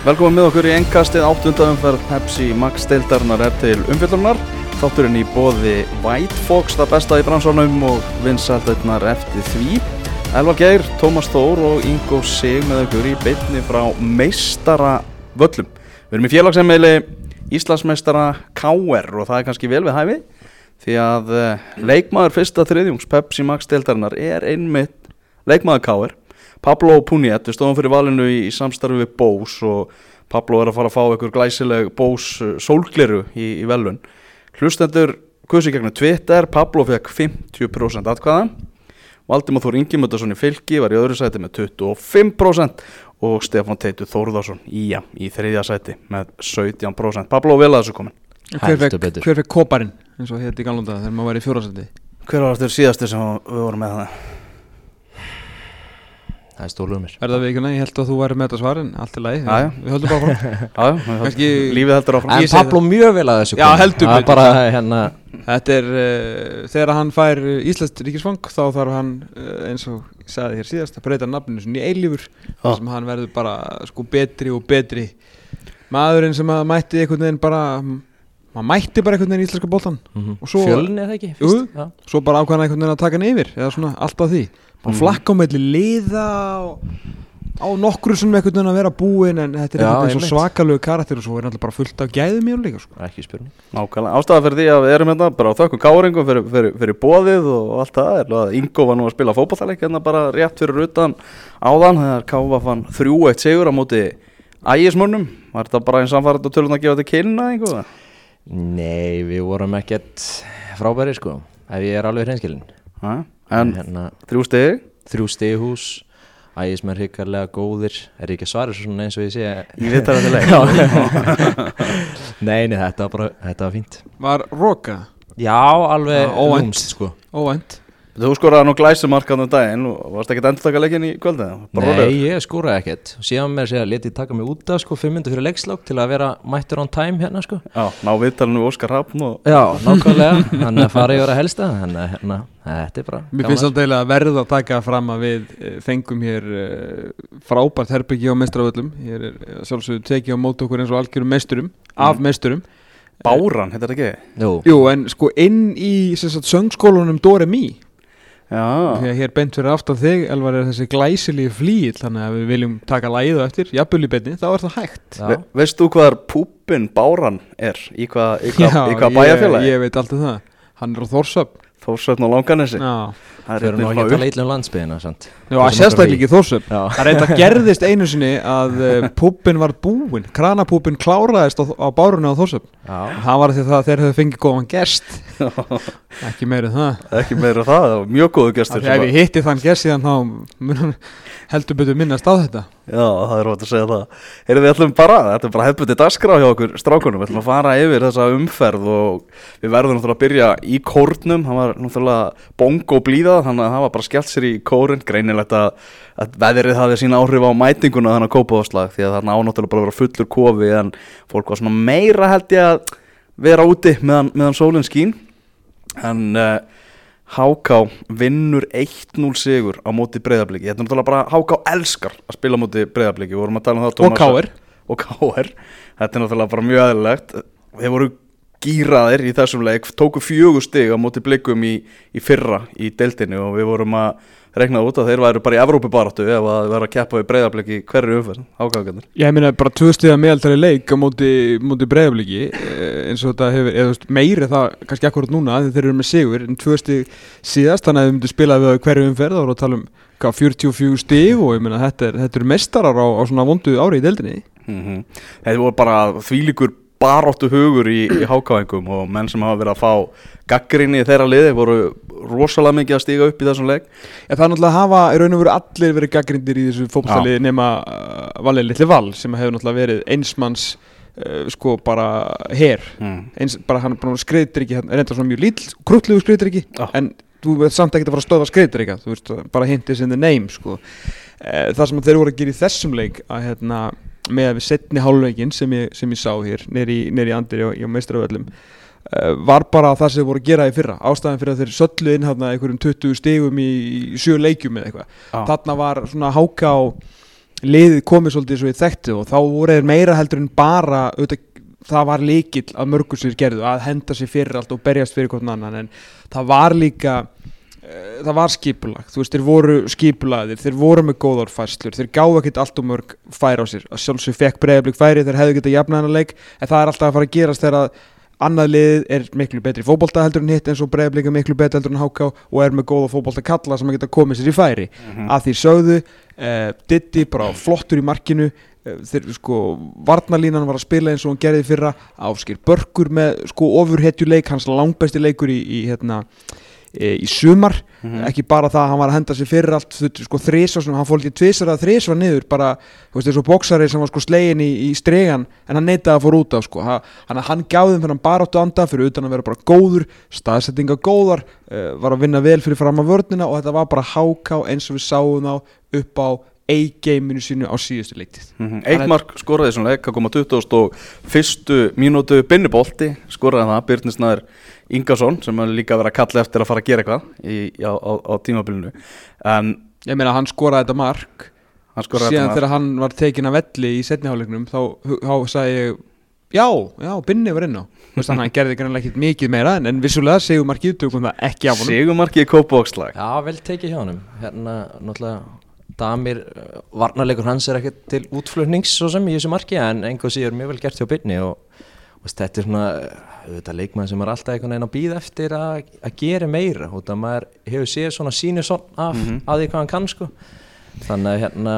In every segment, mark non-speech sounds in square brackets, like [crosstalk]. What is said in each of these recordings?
Velkomin með okkur í engkastið áttundafumferð Pepsi Max deildarinnar er til umfjöldunar. Þátturinn í bóði White Fox, það besta í bransunum og vinsaldurnar eftir því. Elvar Geir, Tómas Þór og Ingo Sig með okkur í beitni frá meistara völlum. Við erum í félagsemmili Íslandsmeistara K.R. og það er kannski vel við hæfi því að uh, leikmaður fyrsta þriðjungs Pepsi Max deildarinnar er einmitt leikmaður K.R. Pablo Puniet, við stóðum fyrir valinu í, í samstarfi við Bós og Pablo er að fara að fá einhver glæsileg Bós sólgleru í, í velun hlustendur kursi gegnum Twitter Pablo fekk 50% atkvæða. Valdimar Þór Ingimöndarsson í fylki var í öðru sæti með 25% og Stefán Teitur Þórðarsson í, ja, í þriðja sæti með 17% Pablo vel að þessu komin. Hver fekk, hver fekk kóparinn eins og hétt í galunda þegar maður var í fjórasæti Hver var þetta síðasti sem við vorum með það? Það er stóluð mér Er það vikuna, ég held að þú væri með þetta svar en allt er Jæja. við höldum bara frá [laughs] Kannski- lífið heldur áfram En Pablo mjög vel að þessu Já, er betur. bara hérna Þetta er, uh, þegar hann fær uh, Íslands ríkisfang þá þarf hann uh, eins og ég sagði hér síðast að breyta nafninu svona í eilífur þar sem hann verður bara sko betri og betri maðurinn sem að mætti einhvern veginn bara maður mætti bara einhvern veginn í íslenska boltan mhm. Og svo- Fjölni eða ekki? Jú. fyrst? Já. svo bara ákvæðan einhvern veginn að taka hann yfir eða svona allt af því bara flakka á melli liða og á nokkru sem einhvern veginn að vera búinn en þetta er einmitt. svakalögu karakter og svo er náttúrulega bara fullt af gæðum í hann líka sko. Ekki spurning Nákvæmlega, ástæða fyrir því að við erum hérna bara á þökkum káringum fyrir, fyrir, fyrir bóðið og allt það er að Ingo var nú að spila fótballtæleik hérna bara rétt fyrir utan áðan þegar Káfa fann 3-1 sigur á móti ægismönnum, var þetta bara einn samfærið og tölun að gefa þetta kynna einhver? Nei, við vorum ekkert frábæri sko Ef ég er alveg hreinskilin En hérna, þrjú stig, Þrjú stighús Ægismenn hryggarlega góðir. Er ekki að svara svo svona eins og ég sé ég veit að þetta leik Nei, nei, þetta var bara Þetta var fínt. Var Roka Já, alveg óvænt. sko. Óvænt Þú skoraði nú glæsumarkan um daginn og varst ekki endurtaka leikin í kvöldið? Bara Nei, ég skóraði ekkert. Síðan með segja, leti ég taka mig út af sko Fimm myndir fyrir leikslokk til að vera mættur on time hérna sko. Já, ná viðtalinu Óskar Hafn og Já, nákvæmlega. Að fara yfir að helsta Þannig að hérna, þetta er bara Mér finnst alltaf eiginlega að verða að taka fram að við eh, fengum hér uh, frábært herbyggi á mestravöllum Hér er eh, sjálfsögðu tekið á móti okkur eins og algjörum mesturum af mesturum Báran, heitir þetta ekki? Jú, Jú, en sko inn í sem sagt, Því að hér bent fyrir aftan þig, Elvar, er þessi glæsilegi flýil Þannig að við viljum taka lægið á eftir, jafnvel í beinni, þá er það hægt. Já, Ve veist þú hvað púpin Báran er? Í hvað, í hvað, í hvað ég, bæjarfélagi? ég veit alltaf það. Hann er á Þórsöp Þórsvöldn og Langanesi. Já, Það er ekki að tala illa um landsbyðina? Já að sérstaklega ekki Já, Það reynda gerðist einu sinni að uh, púppin var búinn, kranapúppin kláraðist á, á bárunni á já, Það var því það að þeir höfðu fengið góðan gest. [laughs] Ekki meirið það. Ekki meira það, það var mjög góðu gestur Þegar ég hitti þann gest síðan þá heldur betur minnast á þetta. Já, það er rót að segja það. Heyrðu við ætlum bara, þetta er bara hefðbundi dagskrá hjá okkur strákunum, við ætlum að fara yfir þessa umferð og við verðum náttúrulega að byrja í kórnum, hann var náttúrulega bongo blíða, þannig að það var bara skellt sér í kórun, greinilegt að, að veðrið hafði sín áhrif á mætinguna þannig að kópa áslag, því að það náttúrulega bara vera fullur kofi en fólk var svona meira held ég að vera úti meðan, meðan sólinn skín. En uh, Háká vinnur 1-0 sigur á móti breyðabliki Þetta er náttúrulega bara Háká elskar að spila á móti tala um það Og Káir Þetta er náttúrulega bara mjög aðeinlegt Þeir voru gýraðir í þessum leik Tóku fjögur stig á móti blikum í, í fyrra í deildinu Og við vorum að rekna út að þeir væru bara í Evrópubaráttu Ef að væru að keppa við breyðabliki hverju umferð Hákákandir Ég meina bara tvö stiða meðaltali leik á móti, móti breyðabliki eins og þetta hefur, eða meiri það kannski akkurat núna þegar þeir eru með sigur en tvö stig síðast þannig að þau myndu spila við hverju voru að tala um hvað, 44 stig og ég meina þetta, er, þetta eru mestarar á, á svona vondu ári í deildinni. Mm Þetta voru bara þvílíkur baróttu hugur í, í hákáingum og menn sem hafa verið að fá gaggrinni í þeirra liði voru rosalega mikið að stíga upp í þessum leik Já, það er náttúrulega hafa í raun og veru allir verið gaggrindir í þessu fókstaliði nema uh, valið litli val sem hefur náttúrulega verið einsmanns uh, sko bara her mm. eins, bara hann bara skriðdryggi hann er enda svona mjög lítill, krúttlegu skriðdryggi Já. en þú veit samt ekki að fara að stöða skriðdrygga þú veist, bara hintið in the name sko. Eh, það sem þeir voru að gera í þessum leik að hérna, með að við setni hálfleikin sem sem ég sá hér í andri og, og meistraföllum uh, var bara það sem voru að gera í fyrra ástæðan fyrir að þeir söllu inn hérna einhverjum 20 stigum í, í sjö leikjum eða eitthvað Já. þarna var svona háká liðið komið svolítið svo í þekktu og þá voru þeir meira heldur en bara auðvitað, það var líkill að mörgur sér gerðu að henda sér fyrir allt og berjast fyrir hvern annan en það var líka það var skipulag, þú veist, þeir voru skipulagðir, þeir voru með góðar fæslur þeir gáðu ekkert allt og mörg færi á sér. Að sjálfsög fekk breyðablík færi, þeir hefðu getað jafnaðan leik, en það er alltaf að fara að gerast þegar að annað liðið er miklu betri í fótbolta heldur en hitt eins og breyðablík er miklu betri heldur en háká og er með góða fótbolta kalla sem að geta komið sér í færi. Að því sögðu, uh, Diddi bara flottur í markinu uh, þeir sko, varnalínan var að spila eins og hann gerði fyrra, Áskir Börkur með sko ofurhetjuleik, hans langbesti leikur í, í hérna í sumar, Mhm. ekki bara það að hann var að henda sér fyrir allt, sko þrísvar hann fór ekki tvisar að þrísvar niður bara, þú veist, og bóksari sem var sko slegin í, í stregan, en hann neitaði að fór út af sko, Ha- hann, hann gáði hann bara áttu anda, fyrir utan að vera bara góður staðsettinga góðar, uh, var að vinna vel fyrir fram að vörnina og þetta var bara háká eins og við sáum þá upp á A-gameinu sínu á síðustu leiktið Mm Eikmark skoraði þessum leik að koma 20 og fyrstu mínútu binnibolti skoraði það Byrnisnæður Ingarsson sem er líka verið að kalla eftir að fara að gera eitthvað í, á, á, á tímabilinu. En Ég meina hann skoraði þetta mark. Hann skoraði síðan þegar hann var tekin að velli í setniháleiknum þá, þá sagði ég já, já, Binni var inn á. Þú veist, hann gerði greinlega ekkert mikið meira en, en vissulega segjum markið tökum það ekki af honum. Sigumarki í Kópavókslag Já, vel tekið hjá honum. Hérna, náttúrulega Damir, uh, varnarleikur hans er ekkert til útflutnings svo sem í þessu marki en einhver síður mjög vel gert hjá byrni og, og þetta er svona auðvitað leikmann sem er alltaf einhvern veginn að býða eftir að, að gera meira og það maður hefur séð svona sínu svona af Mhm. að því hvað hann kann sko. Þannig að hérna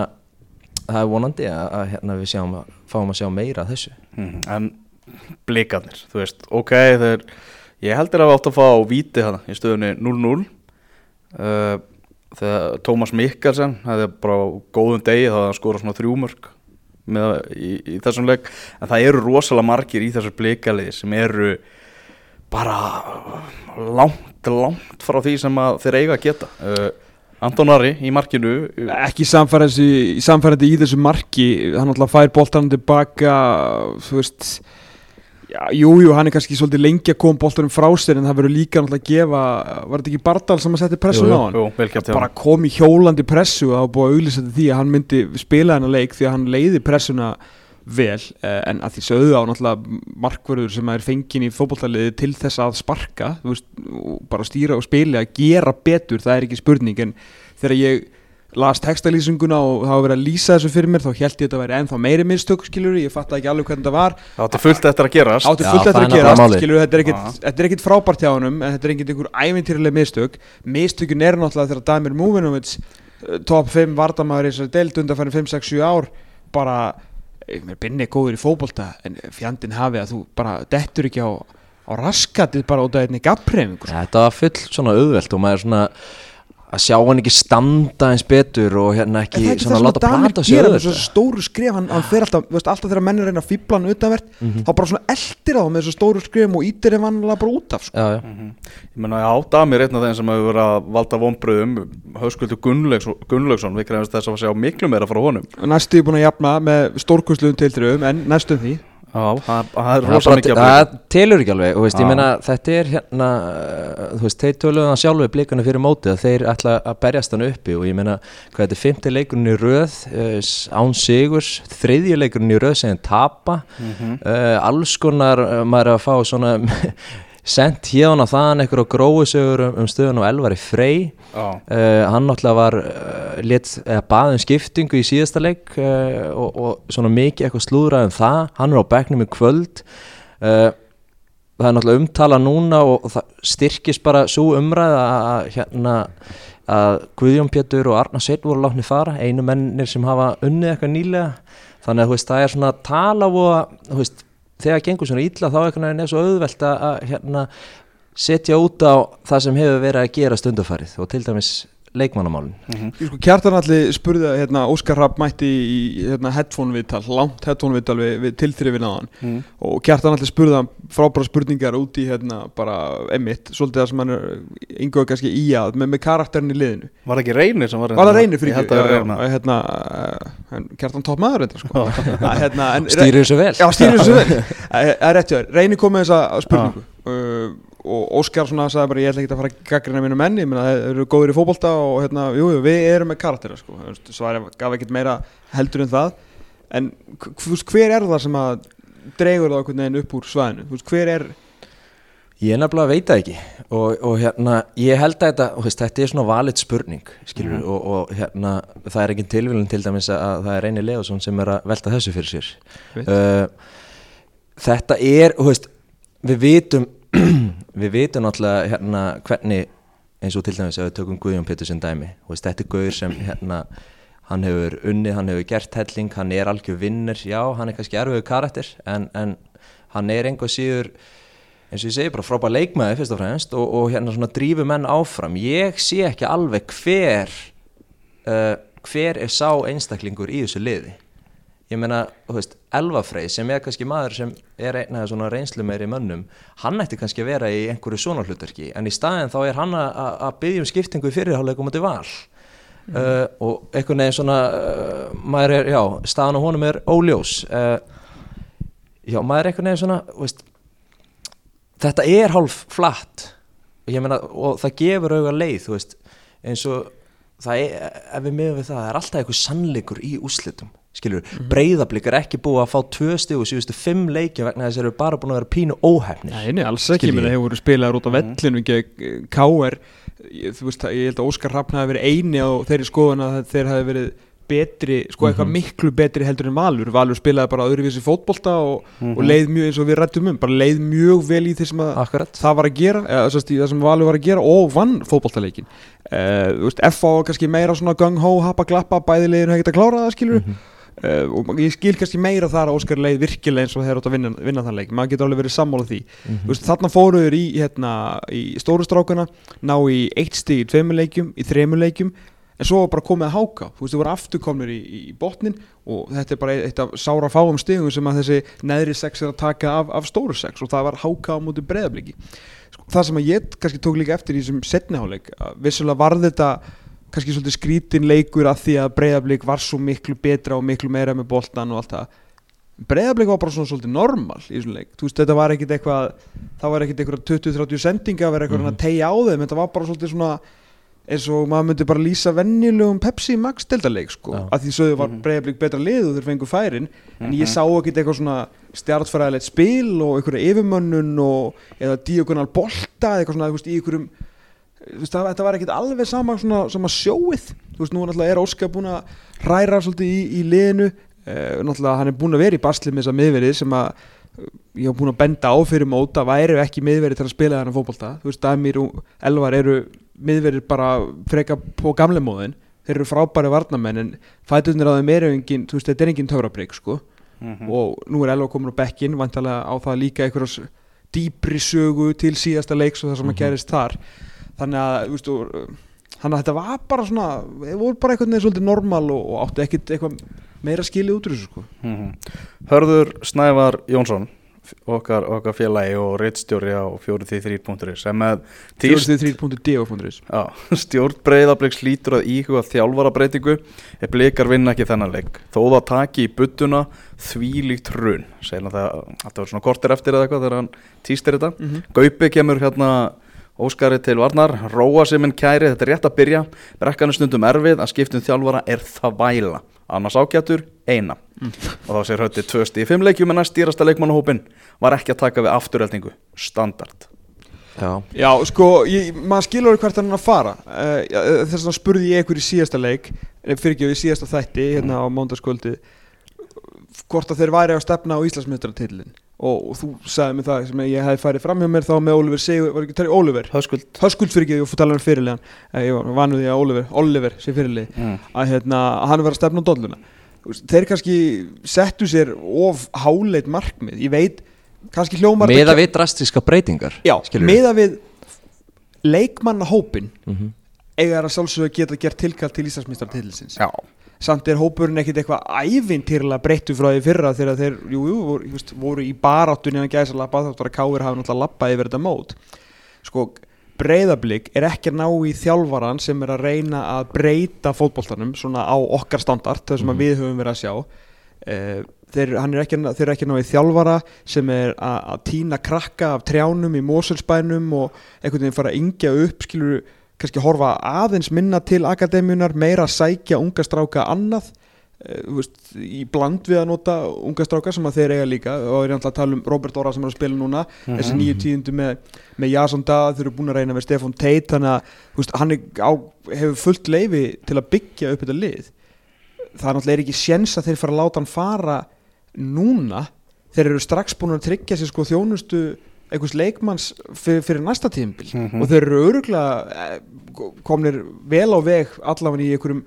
það er vonandi að, að hérna við sjáum að fáum að sjá meira af þessu. Mhm, En blikarnir, þú veist, ok þeir, ég heldur að við átt að fá víti hana í stöðunni 0-0 uh, þegar Tómas Mikkelsen hefði bara á góðum degi þá hann skorað svona þrjúmörk með, í, í þessum leik en það eru rosalega margir í þessu blikaliði sem eru bara langt, langt frá því sem þeir eiga að geta. Uh, Anton Ari í markinu uh, ekki samfærandi, í þessu marki hann alltaf fær boltan tilbaka þú veist já, jú, hann er kannski svolítið lengi að koma boltanum frá sér en það verður líka náttúrulega að gefa var þetta ekki Bardal sem að setja pressun Jú, á hann jú, vel gert hjá bara kom í hjólandi pressu og það var búið að auglýsa þetta því að hann myndi spila hennar leik því að hann leiði pressuna vel eh, en að því sögðu á náttúrulega markverður sem er fengin í fótbolltaliði til þess að sparka veist, bara stýra og spila að gera betur, það er ekki spurning en þegar ég las textalýsinguna og það var verið að lýsa þessu fyrir mér þá held ég að þetta væri ennþá meiri mistök skilur ég fatt ekki alveg hvernig þetta var. Það átti fullt eftir að gerast. Átti fullt eftir að gerast skilur, þetta, er ekkit, er frábært hjá honum en þetta er ekkit einhver ævintýrlega mistök. Mistökin er náttúrulega þegar Damir Múvinovits top 5 vardamæður í þessari deild undanfærin 5, 6, 7 ár bara, eh, mér binni góður í fótbolta en fjandinn hafi að þú bara dettur ekki á, á raskatið bara út af einni gapprefingur Þetta var full svona auðvelt og maður er svona að sjá hann ekki standa eins betur og hérna En ekki svona það sem láta að gera með auðvelt þessu stóru skrif hann, hann fer alltaf, þú veist, alltaf þegar menn að reyna að fýbla hann utanvert Mhm. þá bara svona eldir á það með þessu stóru skrifum og ítir hann bara út af sko. Já, já, Ég menna, já, Damir er einn af þeim sem hefur verið að valda vonbröðum Hauskuldur Gunnlaugsson, Gunnlaugsson við krefumst þess að sjá miklu meira frá honum. Næstu er búin að jafna með stórkustluðum tiltröðum en næstum því Já, það er rosa mikið að það telur ekki alveg veist, meina þetta er hérna þú veist, þeir töluðu það sjálfu blikana fyrir mótið að þeir ætla að berjast hann uppi og ég meina hvað þetta er fymti leikurinn í röð uh, án sigurs, þriðji leikurinn í röð sem tapa. Mhm. uh, alls konar uh, maður að fá svona sent hérna þaðan eitthvað gróðsögur um, um stöðun og elvar í frey. Já, Uh, hann náttúrulega var uh, lit, eða baðum skiptingu í síðasta leik uh, og, og svona mikið eitthvað slúðrað um það. Hann er á bekknum í kvöld. Það er náttúrulega umtala núna og, og það styrkist bara svo umræð að hérna að Guðjón Pétur og Arna Sveit voru látni fara, einu mennir sem hafa unnið eitthvað nýlega. Þannig að þú veist, það er svona tala og að, þú veist, þegar gengur svona illa þá er svo auðvelt að, hérna, setja út á það sem hefur verið að gera stundufarið og til dæmis leikmannamálin. Ég sko Kjartan allir spurði að hérna, Óskar Rapp mætti í hérna, headphone viðtal, langt headphone viðtal við, við tilþrifin hann. Mm. og Kjartan allir spurði hann frábæra spurningar út í hérna bara emitt, svolítið það sem hann er ynguða kannski í að með, með karakterin í liðinu. Var það ekki reynir sem var Var það reynir fyrir held að það já, var já, hérna, uh, en Kjartan topp maður sko. [laughs] Hérna, en, stýrir þessu vel. Já, stýrir þessu vel. [laughs] Er hjá þér, reynir kom með þessa spurningu. Uh, og Óskar svona sagði bara ég ætla ekki að fara að gaggrina mínu menni, menna það eru góður í fótbolta og hérna, jú, jú, við erum með karaktera sko, svari gaf ekkert meira heldur en það, en hver er það sem að dregur það einhvern veginn upp úr svæðinu, hver er Ég nefnilega veit það ekki. Og, og hérna, ég held að þetta, þú veist, þetta er svona valit spurning, skilur Mhm. og, og hérna, það er ekki tilvílun til dæmis að það er Reyni Leðarsson sem er að velta þessu fyrir sér. Uh, þetta er, þú veist, við vitum, [clears throat] við vitum náttúrulega hérna hvernig, eins og til dæmis að við tökum Guðjón Pétursson dæmi, veist, þetta er Guður sem hérna, hann hefur unnið, hann hefur gert helling, hann er algjör vinnur, já, hann er kannski erfiður karakter, en, en hann er einhver síður, eins og ég segi bara frábær leikmaði fyrst og fremst og, og hérna svona drífu menn áfram. Ég sé ekki alveg hver uh, hver er sá einstaklingur í þessu liði. Ég meina, þú veist, Elva Frey sem er kannski maður sem er einn af svona reynslu meiri mönnum, hann ætti kannski að vera í einhverju svona hlutverki, en í staðin þá er hann að- byggja um skiptingu í fyrirháleikum og til val. Uh, og einhvern veginn svona uh, maður er, já, staðan á honum er óljós. Uh, já, maður er einhvern veginn svona, veist þetta er hálf flatt. Meina, og það gefur auga leið, veist, eins og það er, ef við miðum við það, það er alltaf eitthvað sannleikur í úslitum skilur, mm breyðablík er ekki búið að fá tvö stíg og síðustu fimm leikja vegna þess að þeir eru bara búin að vera pínu óhefnir Nei, nei, alls ekki, Skil ég. menn hefur voru spilaðar út á vellinu gegn K.R. Ég- Þú veist, ég held að Óskar Hrafn hafi verið eini á þeirri skoðun að þeir hafi verið betri, sko eitthvað Mhm. miklu betri heldur en Valur Valur spilaði bara öðruvísi fótbolta og, Mhm. og leið mjög eins og við rættum um bara leið mjög vel í því sem að Akkurat það var að gera, eða sérst það sem Valur var að gera og vann fótboltaleikin uh, Þú veist, F.A. kannski meira svona gung-ho, happa glappa, bæði leiðinu hefði getað klárað það skilur Mhm. Uh, og ég skil kannski meira þar að Óskar leið virkilega eins og þeir átt að vinna, vinna þann leik. Maður getur alveg verið sammála því. Mhm. Þú veist, þarna fóruður í, hérna, í stóru strákuna ná í eitt stig í tveimur leikjum í þreimur leikjum en svo var bara komið að háka. Þú veist, þau voru aftur komnir í, í botnin og þetta er bara eitt af sára fáum stigum sem að þessi neðri sex er að taka af, af stóru sex og það var háka á múti breyðabliki sko, það sem að ég kannski tók líka eftir í þessum setniháleik vissulega var þetta kannski svolítið skrítin leikur að því að breyðablík var svo miklu betra og miklu meira með boltan og allt það breyðablík var bara svona svolítið normal í þessum leik, þú veist þetta var ekkit eitthvað það var ekkit eitthvað 20-30 sendinga að vera eitthvað Mhm. að tegja á þeim, þetta var bara svolítið svona eins og maður myndi bara lýsa venjulegum Pepsi Max deltaleik sko, Já. að því sögðu var Mhm. breyðablík betra lið og þeir fengu færin en ég Mhm. sá ekkit eitthvað svona stjartfæraðilegt spil og einhverja yfirmönnun og eða diagonal bolta eða eitthvað svona, þú veist, það, þetta var ekkit alveg sama svona, sama sjóið, þú veist, nú náttúrulega er Óskar búin að hræra svolítið í, í liðinu. Uh, náttúrulega hann er búin að vera í basli með þessa miðverið sem að uh, ég hef búin að benda á fyrir móta væri ekki miðverið til að spila þennan fótbolta. Þú veist, Damir og Elvar eru miðverið bara freka på gamle móðin. Þeir eru frábæri varnamenn en fæturnir á þeim eru engin, þú veist, þetta er engin töfrabrygg sko. Mhm. og nú er Elva komin á bekkin vantalega á það líka einhverjars dýpri sögu til síðasta leiks og það sem að Mhm. gerist þar þannig að, og, þannig að þetta var bara svona, það voru bara einhvern veginn svolítið normal og, og áttu ekkit eitthvað meira skilið út úr þessu sko. Mhm. Hörður Snævar Jónsson okkar, okkar félagi og reittstjóri á 43.3 sem með tíst 43.d.is Já, [laughs] stjórn breyðabliks lítur að íhuga þjálfara breytingu ef blikar vinna ekki þennan leik. Þó það taki í buttuna þvílíkt hrun það, þetta var svona kortir eftir eða eitthvað þegar hann týstir þetta. Mm -hmm. Gaupi kemur hérna Óskari til Varnar, róa sem en kæri þetta er rétt að byrja, brekkan er stundum erfið að skiptum þjálfara er það væla. Annars ágættur, eina. Og þá sér hötti tvö stíð í fimm leikjum en næst stýrasta leikmannahópin var ekki að taka við afturheldingu, standard. Já, Já, sko, ég, maður skilur hvert hann er að fara. Uh, þess vegna spurði ég ykkur í síðasta leik eh, fyrir ekki við síðasta þætti hérna á mándaskvöldi hvort að þeir væri að stefna á Íslandsmyndartillin og, þú sagði mér það sem ég hefði farið fram hjá mér þá með Oliver Sigur, var ekki tæri Oliver? Höskuld. Höskuld fyrir ekki, ég fór tala um fyrirlegan eh, ég var vanuð því að Oliver, Oliver sé fyrirlegi mm. að hérna, hann var að stefna á dolluna. Þeir kannski settu sér of háleit markmið, ég veit kannski hljómar meða við drastiska breytingar Já, meða við leikmannahópin Mhm. eiga þær að sjálfsögðu að geta gert tilkall til Íslandsmyndartillisins Já, samt er hópurinn ekkit eitthvað ævintýrlega breyttu frá því fyrra þegar þeir jú, jú, voru, just, voru í baráttunni að gæsa labba þáttur að Káir hafa náttúrulega labbað yfir þetta mót. Sko, breyðablík er ekki að ná í þjálfaran sem er að reyna að breyta fótboltanum svona á okkar standart það sem að við höfum verið að sjá. Uh, þeir, er ekki, þeir eru ekki náðu þjálfara sem er að að týna krakka af trjánum í Moselsbænum og einhvern veginn fara að yngja upp skilur kannski horfa aðeins minna til akademíunar, meira sækja unga stráka annað uh, veist, í bland við að nota unga stráka sem að þeir eiga líka. Og er alltaf að tala um Robert Ora sem er að spila núna þessi nýju tíundu með, með Jason Dað þeir eru búin að reyna með Stefan Tate þannig að veist, hann á, hefur fullt leifi til að byggja upp þetta lið. Það er náttúrulega ekki séns að þeir fara að láta hann fara núna? Þeir eru strax búin að tryggja sér sko þjónustu einhvers leikmanns fyrir, fyrir næsta tímbil Mhm. og þeir eru öruglega komnir vel á veg allavega í einhverjum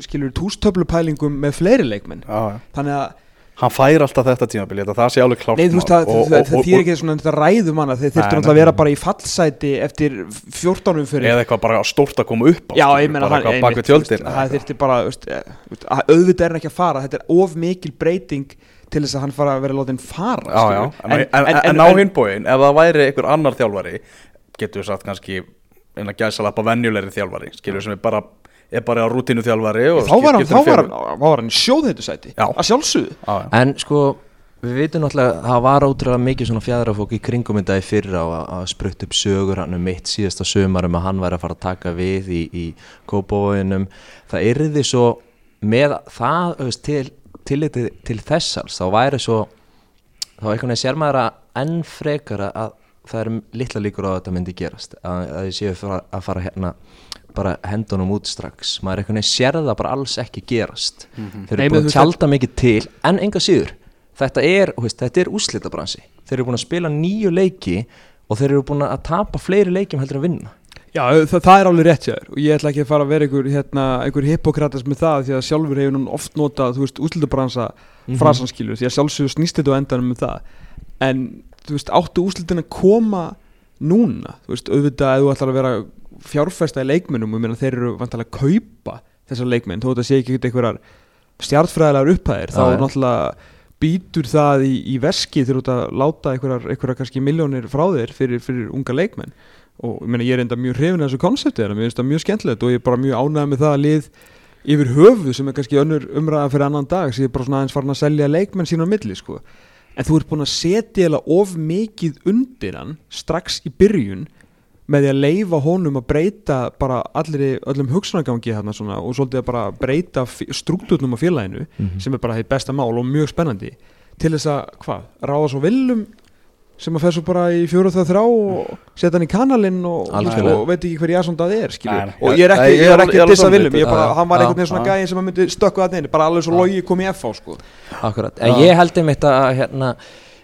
skilur tústöflupælingum með fleiri leikmenn. Já, já. þannig að hann fær alltaf þetta tímabili þetta það sé alveg klárt Nei, þú veist, það, það, þýr ekki svona þetta ræðum hana þeir þurftu nei, að vera bara í fallsæti eftir 14 umfyrir eða eitthvað bara stórt að koma upp á Já, ég meina bara hann eitthvað bak við tjöldin. Það þurfti bara, eh, auðvitað er ekki að fara Þetta er of mikil breyting til þess að hann fara að vera látin fara já, já. En, en, en, en, á hinbóin, ef það væri einhver annar þjálfari getur við sagt kannski eina gæsalappa venjulegri þjálfari skilur sem er bara, er bara á rútínu þjálfari og Þá var hann, skiptir þá var fyrir- hann, hann sjóð þetta sæti Já. Að sjálfsögðu Já, já. En sko, við veitum náttúrulega að það var ótrúlega mikið svona fjæðrafók í kringum þetta í fyrra og að, að sprutt upp sögur hann um mitt síðasta sömar um að hann væri að fara að taka við í, í kópavóinum það yrði svo með það til, til, til, þessars þá væri svo þá einhvern veginn sér maður að enn frekar að það eru litla líkur á að þetta myndi gerast að, að ég séu fara, að fara hérna bara hendunum út strax. Maður einhvern veginn sér það bara alls ekki gerast. Þeir Nei, eru men búin að tjálta mikið til en enga síður þetta er, veist, þetta er úrslitabransi þeir eru búin að spila nýju leiki og þeir eru búin að tapa fleiri leikjum heldur að vinna Já, það, það er alveg rétt þér. Og ég ætla ekki að fara að vera einhver, hérna, einhver hippokratas með það því að sjálfur hefur hún oft notað, þú veist, úslindabransa Mhm. frasanskilur því að sjálfsögur snýst þetta á endanum með það. En, þú veist, áttu úslitin að koma núna, þú veist, auðvitað ef þú ætlar að vera fjárfesta í leikmennum og ég meina þeir eru vantilega að kaupa þessar leikmenn, þó þetta sé ekki einhverjar stjartfræðilegar upphæðir, þá náttúrulega býtur það í, í veski þegar þú ert að láta einhverjar, einhverjar kannski miljónir frá þér fyrir, fyrir unga leikmenn og ég, meina, ég er enda mjög hrifin af þessu konsepti mér finnst það mjög skemmtilegt og ég er bara mjög ánægð með það að lið yfir höfuð sem er kannski önnur umræða fyrir annan dag sem ég er bara svona aðeins farin að selja leikmenn sín á milli sko. en þú ert búin að setja of mikið undir hann strax í byrjun með því að leifa honum að breyta bara allir öllum hugsunargangi þarna svona og svolítið að bara breyta struktúrnum á félaginu Mhm. sem er bara því besta mál og mjög spennandi til þess að, hvað, ráða svo villum sem að fer svo bara í fjóru það þrá og setja hann í kanalinn og, og veit ekki hver Jason það er Nei, og ég er ekki, ég er ekki ég dissa Já, hann var einhvern veginn svona gæðin sem að myndi stökku að neina bara alveg svo logi kom í FH sko. Akkurat, en ég held einmitt að, hérna,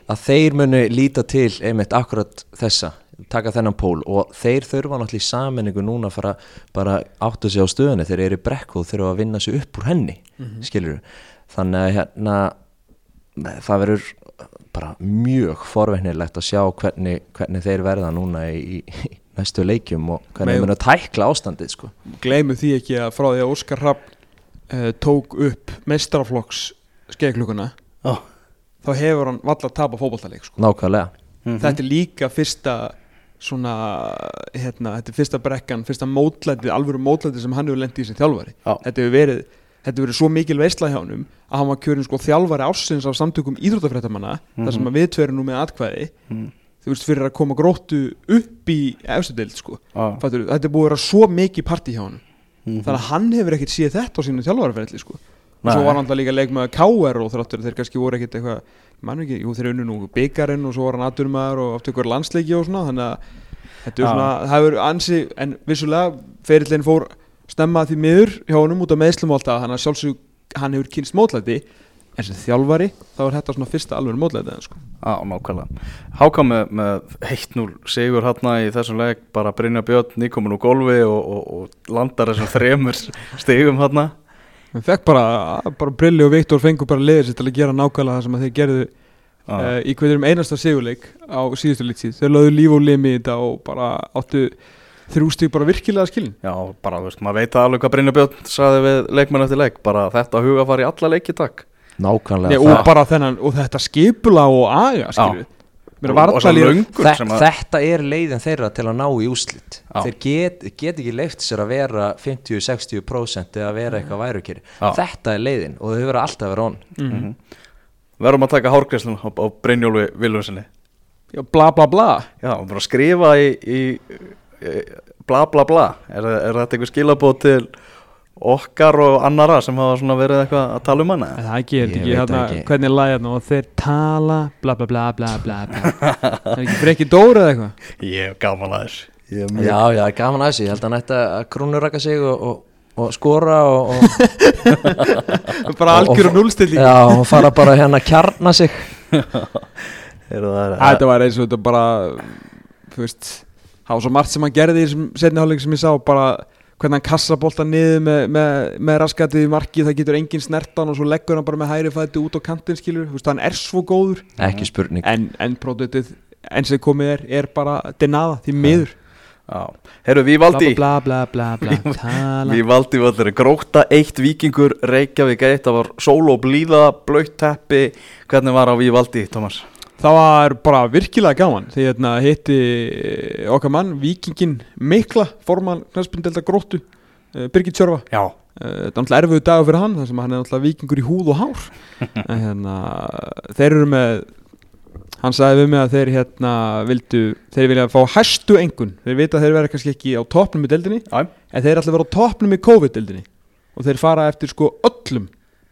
að þeir munu líta til einmitt akkurat þessa taka þennan pól. Og þeir þurfa náttúrulega í saminningu núna að fara bara áttu sig á stöðunni, þeir eru í brekku og þurfa að vinna sig upp úr henni mm skilur þannig að hérna það verður bara mjög forveitnilegt að sjá hvernig, hvernig þeir verða núna í, í næstu leikjum og hvernig þeir munu að tækla ástandið sko. gleymum því ekki að frá því að Óskar Rapp uh, tók upp mestraflokks skeikluguna Já. þá hefur hann valla að tapa fótballtaleik sko. nákvæmlega Mhm. þetta er líka fyrsta svona, hérna, þetta er fyrsta brekkan fyrsta mótlætið, alvöru mótlætið sem hann hefur lendið í sem þjálfari Já. þetta hefur verið, þetta verið svo mikil veistla hjá honum að hann var kjörin sko þjálfari ársins af samtökum íþróttafréttamanna þar sem að við tverum nú með atkvæði Mhm. þú veist fyrir að koma gróttu upp í efstu deild sko Já. Fattur, þetta er búið að vera svo mikið partí hjá honum Mhm. þannig að hann hefur ekkert séð þetta á sínu þjálfaraferðli sko. og svo var hann alltaf líka leikmaður KR og þráttur þeir kannski voru ekkert eitthvað mann ekki, jú þeir unnu nú byggarinn og svo var hann aturmaður og aftur ykkur landsleiki og svona þannig að þetta er svona, það hefur ansi en vissulega ferillin fór stemma því miður hjá honum út af meðslum og alltaf þannig að sjálfsög hann hefur kynst mótlæti en sem þjálfari þá er þetta svona fyrsta alveg mótlæti sko. Já, nákvæmlega. Háka með, með 1-0 sigur hérna í þessum leik bara Brynja Björn nýkomin úr golfi og, og, og landar þessum [laughs] þremur stigum hann fekk bara, bara Brilli og Viktor fengur bara liðir sér til að gera nákvæmlega það sem þeir gerðu uh, í hverjum einasta sigurleik á síðustu litsið þeir lögðu líf og limi í þetta og bara áttu þrjú stík bara virkilega skilin. Já, bara þú veist, maður veit alveg hvað Brynja Björn saði við leikmenn eftir leik bara þetta huga fara í alla leiki takk. Nákvæmlega Nei, og bara þennan, og þetta skipula og aga skilur Mér og, og svo varnarlínan- löngun Þe sem að Þetta er leiðin þeirra til að ná í úslit Já. Þeir get, get ekki leift sér að vera 50-60% eða vera eitthvað værukeri Já. Þetta er leiðin og þau verða alltaf að vera on. Verðum að taka hárgreislun á, á Brynjólfi Viljónsinni Já, bla bla bla. Já, bara skrifa í, í bla bla bla. Er, er þetta einhver skilabóð til okkar og annara sem hafa svona verið eitthvað að tala um hana? Það gerir Ég ekki, veit hérna, ekki. hvernig er lagið hérna og þeir tala bla bla bla bla bla er ekki frekki dóra eða eitthvað? [laughs] Ég hef gaman að þessu. Ég er mjög- Já, já, gaman að þessu, ég held að hann ætti að krúnuraka sig og, og, og skora og, og, [laughs] Bara algjör og núlstilling já, og fara bara hérna að kjarna sig. [laughs] Er- Þetta var eins og þetta bara Þú veist Það var svo margt sem hann gerði í þessum setni hálfleik sem ég sá bara hvernig hann kassa bolta niður með, með, með raskatið í marki það getur engin snertan og svo leggur hann bara með hæri fæti út á kantinn skilur. Þú veist, hann er svo góður. Ekki spurning. En endproduktið eins og komið er er bara denada því miður. Já, heyrðu, Vívaldi bla bla bla tala. Vívaldi völlur, gróta eitt vikingur Reykjavík eitt, það var sól og blíða blöytt teppi, hvernig var á Vívaldi, Tómas? Það var bara virkilega gaman því hérna hitti eh, okkar mann, vikingin Mikla, formann knæspindelda gróttu, uh, Birgit Sjörfa Já, Uh, þetta er náttúrulega erfiðu dagur fyrir hann þar sem hann er náttúrulega vikingur í húð og hár. [laughs] En hérna þeir eru með hann sagði við mig að þeir hérna vildu, þeir vilja fá hæstu engun, þeir vita að þeir verða kannski ekki á toppnum í deildinni, já, en þeir ætla að vera á toppnum í COVID-deildinni. Og þeir fara eftir sko öllum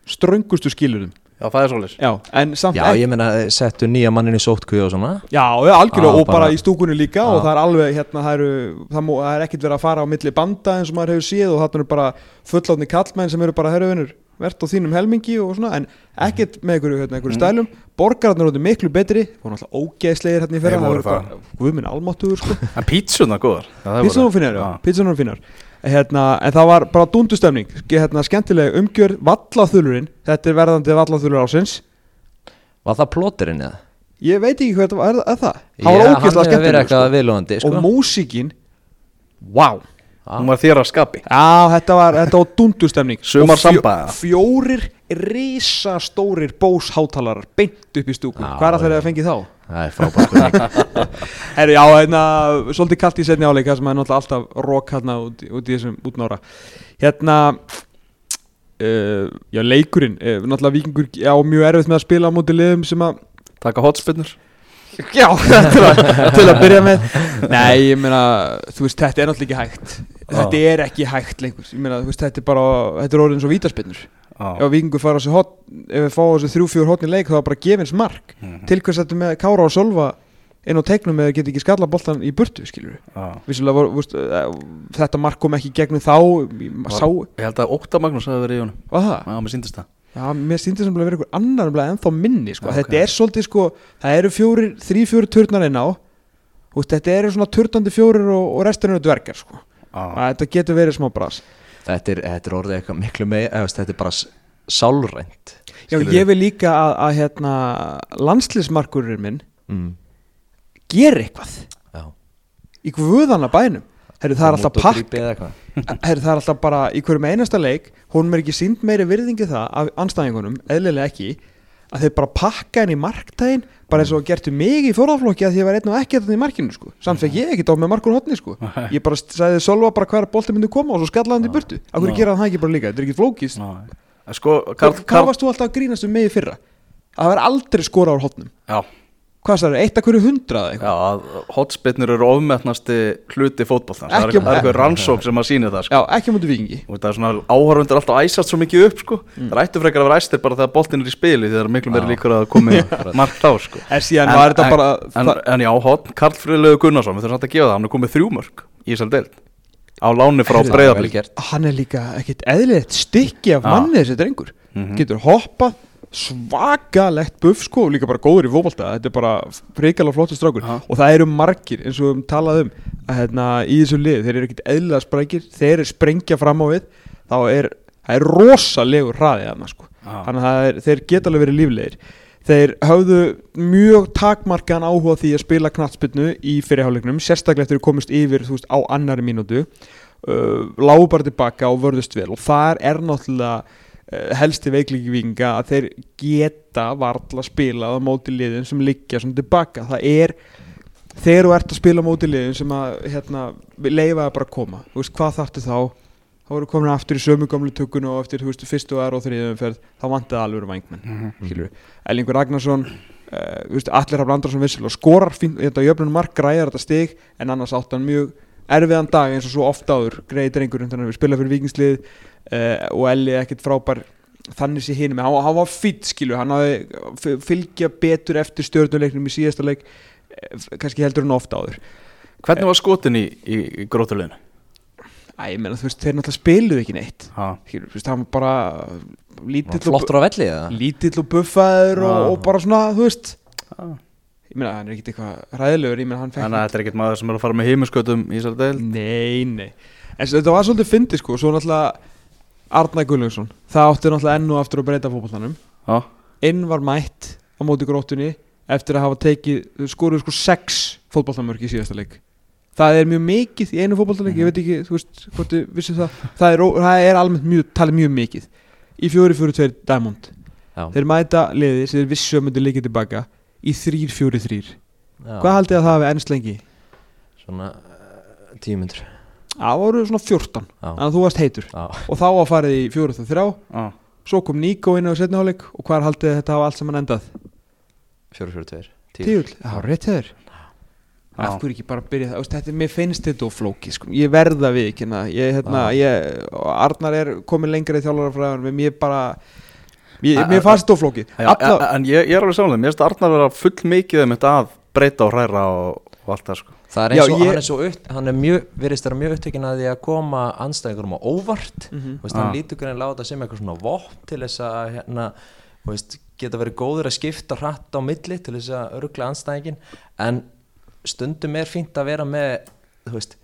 ströngustu skilurum já, það er svolítið já, en samt Já, ég meina, settu nýja mannin í sótkvíu og svona. Já, algjörlega Já, og bara bara- í stúkunni líka Já. og það er alveg, hérna, það, eru, það, mú, það er ekkert verið að fara á milli banda eins og maður hefur séð og þarna eru bara fullátni kallmenn sem eru bara herruvinur verðt á þínum helmingi og svona en ekkert með einhverju, hérna, einhverju stælum. Borgararnir eru miklu betri, voru náttúrulega ógeðslegir hérna í voru það voru bara, guð minn almáttugur sko, [laughs] En pítsunar góðar. Það pítsunar hérna, en það var bara dúndustemning hérna, skemmtileg umgjör, vallaþulurinn þetta er verðandi vallaþulur ásins Var það plóterinn eða? ég veit ekki hvað þetta var, það? Það var ógeðslega hefur verið skemmtileg eitthvað sko. viðlóðandi sko. og músíkin wow Hún var þér að skapi Já, þetta var, þetta var dundustemning [laughs] Sumar Og fjó- samba, eða? Fjórir risastórir bós hátalarar beint upp í stúku Hvað er það þegar það fengið þá? Það er frábært spurning. [laughs] Herri, já, hérna, svolítið kallt í setni áleika sem er náttúrulega alltaf rók hérna út, út í þessum útnára. Hérna uh, Já, leikurinn uh, Náttúrulega vikingur á mjög erfitt með að spila á móti liðum sem að Taka hotspinnur Já, [laughs] til að, til að byrja með. Nei, ég meina, þú veist, þetta er náttúrulega ekki hægt. Þetta er ekki hægt lengur. Ég meina, þú veist, þetta er bara, þetta er orðin svo vítaspinnur Ef vikingur fara á þessu hot Ef við fáum þessu þrjú, fjör hotni leik þá er bara gefins mark Mhm. Til hvers þetta með Kára og Solva inn á teiknum eða geti ekki skalla boltan í burtu, skilur við veist, eh, þetta mark kom ekki gegnum þá sá, Ég held að Óta Magnús hafi verið í honum. Var það? Já, mér síndist það. Já, mér sýndi sem að vera einhver annar umlega ennþá minni sko. Já, Þetta er svolítið sko Það eru fjórir, þrý fjórir turnar inn á. Þetta eru svona turnandi fjórir og, og restin eru dvergar sko. Að Þetta getur verið smá bras þetta, er, þetta er orðið eitthvað miklu með Þetta er bara sálrænt Já, ég vil líka að, að hérna, landslismarkurinn minn mm. gera eitthvað Já. í guðana bænum Heru, það er alltaf pakk. Heru, það er alltaf bara í hverjum einasta leik hún er ekki sínd meiri virðingi það af anstæðingunum, eðlilega ekki að þeir bara pakka henni í marktægin bara eins og gertu mig í fórðaflokki að því ég var einn og ekki þetta í markinu sko. samt fekk ég ekki á með markur hotni sko. ég bara sagði Solva bara hver bolti myndi koma og svo skallaði hann í burtu. Af hverju Já. gera það ekki bara líka, þetta er ekki flókist Sko, hvað varst þú alltaf að grínast um mig í fyrra? Að það var aldrei skora á hotnum Já, hvað sagði, eitt af hverju hundrað já, eitthvað að hotspinnur eru ofmetnasti hluti fótboltans Það er Ekki- það er eitthvað rannsók sem að sína það sko. já, ekki mútu vikingi og það er svona áhörfundur alltaf æsast svo mikið upp sko. það ættu frekar að vera æstir bara þegar boltin er í spili því það er miklu meiri Já. líkur að það komi margt á sko. en síðan var þetta bara en, það- en já, hotn, Karl Friðlegu Gunnarsson við þurfum samt að gefa það, hann er komið þrjú mörg í þessal deild á láni frá gert. hann er líka ekkit eðlilegt stykki af Já. manni þessi drengur Mhm. getur hoppað svakalegt buff sko og líka bara góður í fótbolta. Þetta er bara reykjala flottur strákur. Já. og það eru margir eins og við höfum talað um að hérna, í þessu lið, þeir eru ekkit eðlilega sprækir. Þeir eru sprengja fram á við þá er, það er rosalegur hraðið þarna sko. Já. þannig að er, þeir geta alveg verið líflegir. Þeir höfðu mjög takmarkan áhuga því að spila knattspinnu í fyrirháleiknum, sérstaklega eftir að komast yfir þú veist, á annari mínútu. Uh, lágu bara tilbaka og vörðust vel. Og þar er náttúrulega helsti veiklíki vikinga að þeir geta varla spilað á móti liðin sem liggja svona tilbaka það er þegar þú ert að spila á móti liðin sem að hérna, leifa það bara að koma þú veist hvað þarftu þá? Þá voru komin aftur í sömu gamlu tökun og eftir þú veist, fyrstu og aðra og þriðum umferð þá vantaði alveg vængmenn Mhm. skilur Ellingur Ragnarsson uh, veist, allir hafði Andrarsson vissilega skorar fínt, þetta jöfnum mark græðar þetta stig en annars átt hann mjög erfiðan dag eins og svo oft áður greiði drengur þannig að við spila fyrir vikingslið og Elli ekkert frábær. Þannig sé hinn með, hann, hann var fýtt skilu hann fylgja betur eftir stjórnuleiknum í síðasta leik eh, kannski heldur hann ofta áður. Hvernig var skotin í, í, í grótuleginu? Æ, ég meina þú veist, þeir náttúrulega spiluðu ekki neitt. Ha. Skilur, þú veist, hann var bara lítill og, Flottur á velli eða? lítill og buffaður og, og bara svona, þú veist. Ah. ég meina, hann er ekkert eitthvað ræðilegur ég meina, hann fekk Þannig að þetta er ekkert maður sem er að fara með heimuskötum í þessari deil Nei, nei. En þetta var svolítið fyndið sko. Svo náttúrulega Arnar Gullungsson Það átti náttúrulega enn og aftur að breyta fótbollanum Já, Inn var mætt á móti gróttunni Eftir að hafa tekið Skoruð sko sex fótbollamörk í síðasta leik. Það er mjög mikið í einu fótbollaleik Ég veit ekki, þú veist, hvort þið vissið það. Það er, það er almennt mjög, talið mjög mikið. Í fjóri fjóri tveir Diamond. Já, Þeir mæta liði sem þeir vissu að myndi líka tilbaka Í þrýr fjóri þrýr já. Hvað haldið að það hafi ennst lengi? Svona uh, tímyndur Það voru svona 14 Já, Þannig að þú varst heitur. Já, og þá var farið í fjóruð og þrjá. Já. Svo kom Níko inn á setni hálfleik. Og hvar haldið þið þetta hafa allt saman endað? fjóru, fjóru, tveir. Tíu. Tíull, já, rétt hefur af hverju ekki bara byrja það, þetta, mér finnst þetta og flóki sko. ég verða við ekki hérna. ég, hérna, ég, Arnar er komin lengra í þjálfarafræðan mér bara ég, mér fannst þetta og flóki. En ég, ég er alveg samanlega, mér finnst Arnar vera full mikið um þetta að breyta og hræra og, og allt það sko Það er eins Já, og ég- hann er svo upp, hann er mjög, virðist vera mjög upptökin að því að koma anstæðingurum á óvart Mhm. Þú veist, hann Ah. lítur greinlega á þetta sem eitthvað svona vopn til þess að hérna, veist, geta verið góður að skipta hratt á milli til þess að örgla anstæðingin en stundum er fínt að vera með þú veist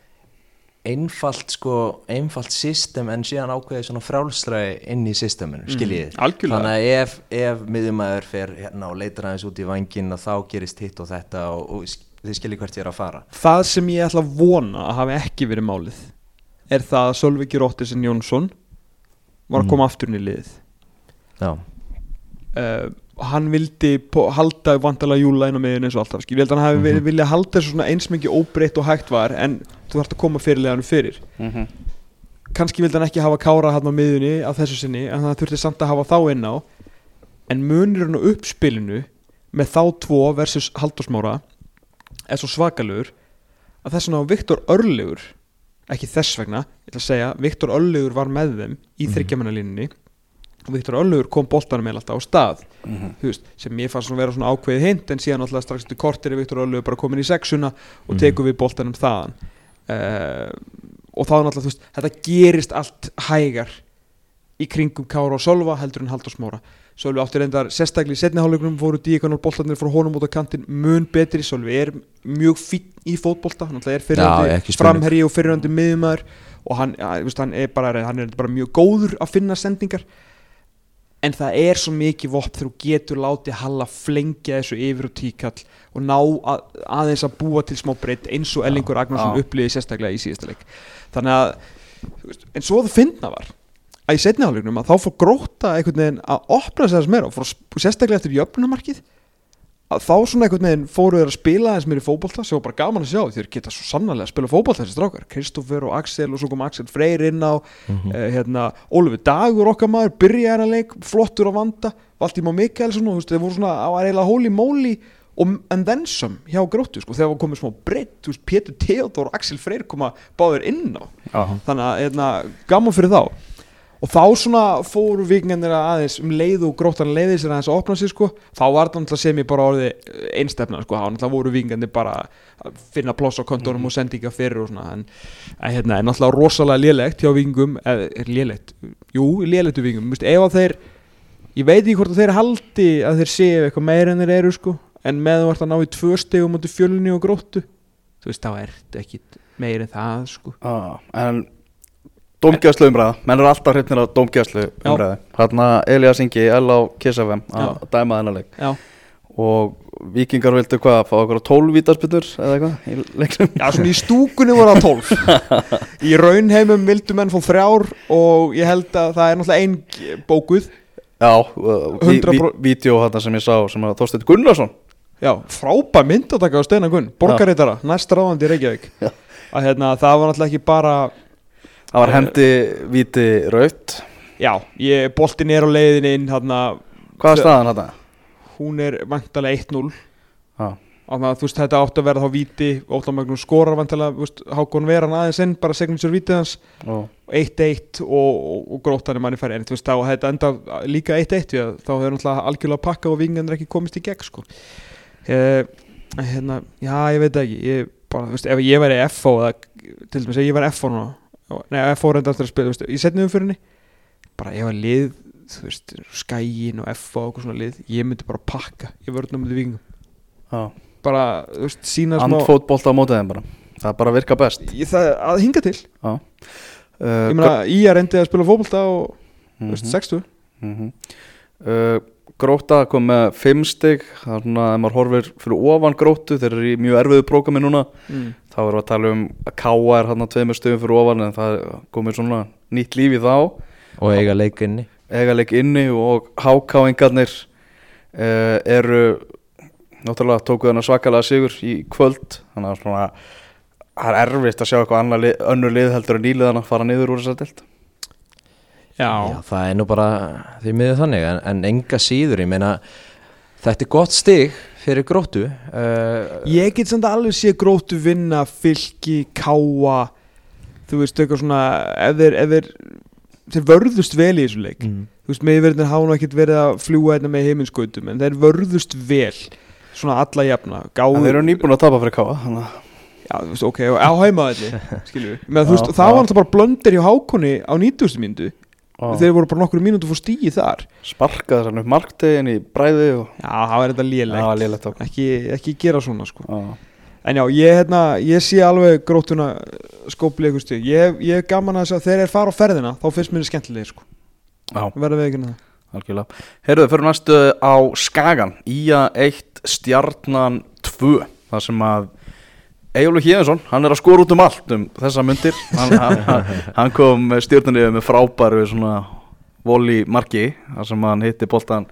einfalt sko, einfalt system en síðan ákveðið svona frálsræði inn í systeminu, skiljið Mm, algjörlega. þannig að ef, ef miðjumæður fer hérna og leitar aðeins út í vangin og þá gerist hitt og þetta og, og þið skiljið hvert ég er að fara. Það sem ég ætla að vona að hafi ekki verið málið er það að Sölviki Róttisen Jónsson var að Mm. koma aftur inn í liðið. Já, uh, hann vildi po- halda vandalega júla inn á miðun eins og alltaf skil. ég held að hann hafi mm vilja halda þessu svona eins mikið óbreytt og hægt var en þú þarfst að koma fyrirleganum fyrir. Mm kannski vildi hann ekki hafa kára hann á miðunni á þessu sinni en það þurfti samt að hafa þá inn á. En munurinn á uppspilinu með þá tvo versus Halldórsmára er svo svakalur að þess vegna Viktor Örlegur ekki þess vegna, ég ætla að segja Viktor Örlegur var með þeim í Mhm. þryggjamannalínunni og Viktor Örlegur kom boltanum með alltaf á stað þú veist, sem mér fannst svona vera svona ákveðið hint en síðan alltaf strax til kortir er Viktor Örlöf bara komin í sexuna og Mhm. tekur við boltanum þaðan uh, og þá veist, þetta gerist allt hægar í kringum Kára og Sölva heldur en Halldór Smára Sölvi átti reyndar sérstaklega í setni hálfleikunum fóru díkanar boltarnir frá honum út á kantinn mun betri, Sölvi er mjög fínn í fótbolta, hann er fyrirhandi framherji og fyrirhandi miðumæður og hann, veist, hann, er bara, hann er bara mjög góður að finna sendingar. En það er svo mikið vopp þegar þú getur látið Halla flengja þessu yfir og tíkall og ná að, aðeins að búa til smá breytt eins og Ellingur Agnarsson upplýði sérstaklega í síðasta leik. Þannig að, en svo það finna var að í setni hálfleiknum að þá fór gróta einhvern veginn að opna sér þess meira og fór að sérstaklega eftir jöfnumarkið að þá svona einhvern veginn fóru þeir að spila eins meir í fótbolta sem var bara gaman að sjá þeir geta svo sannarlega að spila fótbolta þessi strákar. Kristoffer og Axel og svo kom Axel Freyr inn á Mhm. eh, hérna, Ólfi Dagur okkar maður byrjaði hennar leik, flottur á vanda. Valtíma Mikkelson og þeir voru svona á að reyla holy moly og en then some hjá gróttu sko, þegar komið smá breytt, Pétur Theodor og Axel Freyr koma báður inn á. Já, þannig að hérna, gaman fyrir þá og þá svona fóru vikingarnir aðeins um leið og gróttan leiði sér aðeins að opna sig sko, þá var það náttúrulega sem ég bara orðið einstefna sko, þá náttúrulega voru vikingarnir bara að finna pláss á kontónum og sendinga fyrir og svona, en, hérna, er náttúrulega rosalega lélegt hjá vikingum, eða er lélegt? Jú, lélegt úr vikingum, Vist, ef að þeir ég veit ekki hvort að þeir haldi að þeir séu eitthvað meira en þeir eru sko. En með þú ert að ná í tvö stegum í fjölunni og gróttu þú veist, þá ertu ekki meira en það sko. Já, en Dómgæslu umræða, menn eru alltaf hreitnir á dómgæslu umræða Þarna Elias Ingi, L á KSFM að Já. dæma þennan leik. Já, og vikingar vildu hvað, fá okkur á 12 vítaspilur eða eitthvað í leiknum? Já, svona í stúkunni voru það [laughs] 12 Í raunheimum vildu menn fá þrjár og ég held að það er náttúrulega ein bókuð. Já, uh, ví, 100 ví, pro- vídeo þarna sem ég sá sem að Þorsteinn Gunnarsson Já, frábær myndataka á Steinar Gunn Borgaritara, næst ráðandi í Reykjavík. Já. að hérna, það var náttúrulega ekki bara Það var Eh, hendi víti raut Já, ég, boltin er á leiðin inn hérna, Hvað er staðan þetta? hún er vantalega 1-0 Já, Þannig að þú veist þetta átti að vera þá víti. Ótlamögnum skorar veist, Hákon Veran aðeins inn, bara segninsur vítið hans. Og 1-1 og, og, og gróttan er manni færi en þú veist þá þetta enda líka 1-1 því að þá hefur náttúrulega algjörlega pakka og vingandur ekki komist í gegn sko. Eh, hérna, já ég veit ekki. Ég, bara, veist, ef ég væri FO eða, til dæmis ef ég væri FO núna nei FO reynda aftur að spila, veist, í setni umfyrinni bara ef að lið þú veist, skæin og FO og eitthvað svona lið ég myndi bara pakka, ég vörðna myndi vingum já, bara, þú veist, sína smá andfótbolta á mótið þeim bara. Það er bara virka best. Ég, það, að hinga til, uh, ég meina í að reyndi að spila fótbolta og, þú veist, 60 mm -hmm. uh, Gróta kom með 5 stig. Þannig að ef maður horfir fyrir ofan grótu þeir eru í mjög erfiðu prógrami núna. Mm. þá erum við að tala um að Káa er hann að tveimur stöðum fyrir ofan en það komið svona nýtt líf í þá. Og eiga leikinni eigaleg inni og hákáingarnir uh, eru náttúrulega tóku þennan svakalega sigur í kvöld. Þannig að svona það er erfitt að sjá eitthvað annar lið, önnur lið heldur en nýliðan að fara niður úr þessar dild já, Já, það er nú bara því miður þannig en, en enga síður, ég meina þetta er gott stig fyrir gróttu uh, Ég get samt alveg sé gróttu vinna fylki, káa þú veist, eitthvað svona ef þeir, ef þeir, þeir vörðust vel í þessu leik. Mm. þú veist, meðverðin hafa nú ekkert verið að fljúa hérna með heiminskautum en þeir vörðust vel svona alla jafna. En gáðu, þeir eru nýbúin að tapa fyrir Káa þannig að já, þú veist, ok, á heimaðalli [laughs] skilju, þú veist, það var alltaf bara blöndir hjá hákonni á 90. mínútu Á. þeir voru bara nokkur mínútu fór stíi þar. Sparkaði upp marktegin í bræði og já, það var þetta það lélegt. Var lélegt ekki, ekki gera svona sko. Já. En já, ég, hérna, ég sé alveg grótuna eitthvað stig ég, ég er gaman að þess að þegar þeir fara á ferðina þá finnst mér skemmtilegir sko. Já, verða við ekki það? Algjörlega. Heyrðu, fyrir næstu á Skagan Ía 1, Stjarnan 2 þar sem að Egilur Híðinsson, hann er að skora út um allt um þessa myndir hann, hann, [laughs] hann, kom stjórnunni með frábæru svona voli marki þar sem hann hitti boltan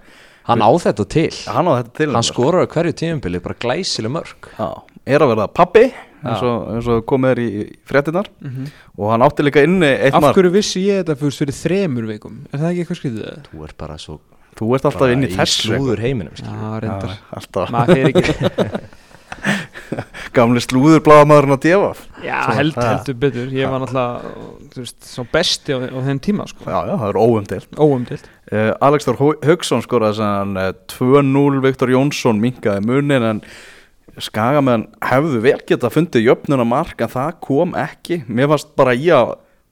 hann á þetta til. Hann til hann skorar á hverju tíumbili, bara glæsileg mörg Já, er að verða pappi eins og, eins og komið er í fréttinnar og hann átti líka inni eitt Af hverju vissi ég þetta fyrst fyrir þremur vikum? Er það ekki eitthvað skriðið það? þú er bara svo Þú ert alltaf bara inn í þessu slúður heiminum. Já, alltaf. Maður fer ekki [laughs] [laughs] gamli slúður bláðamaðurinn að djefa Já, held, heldur betur. Ég var náttúrulega, svo besti á, á þenn tíma sko. Já, já, það er óumdelt Óumdilt uh, Alex Þór Hau- Hauksson skoraði sann uh, 2-0 Viktor Jónsson minkaði munin en Skagamenn hefðu vel geta fundið jöfnuna mark en það kom ekki. Mér fannst bara í að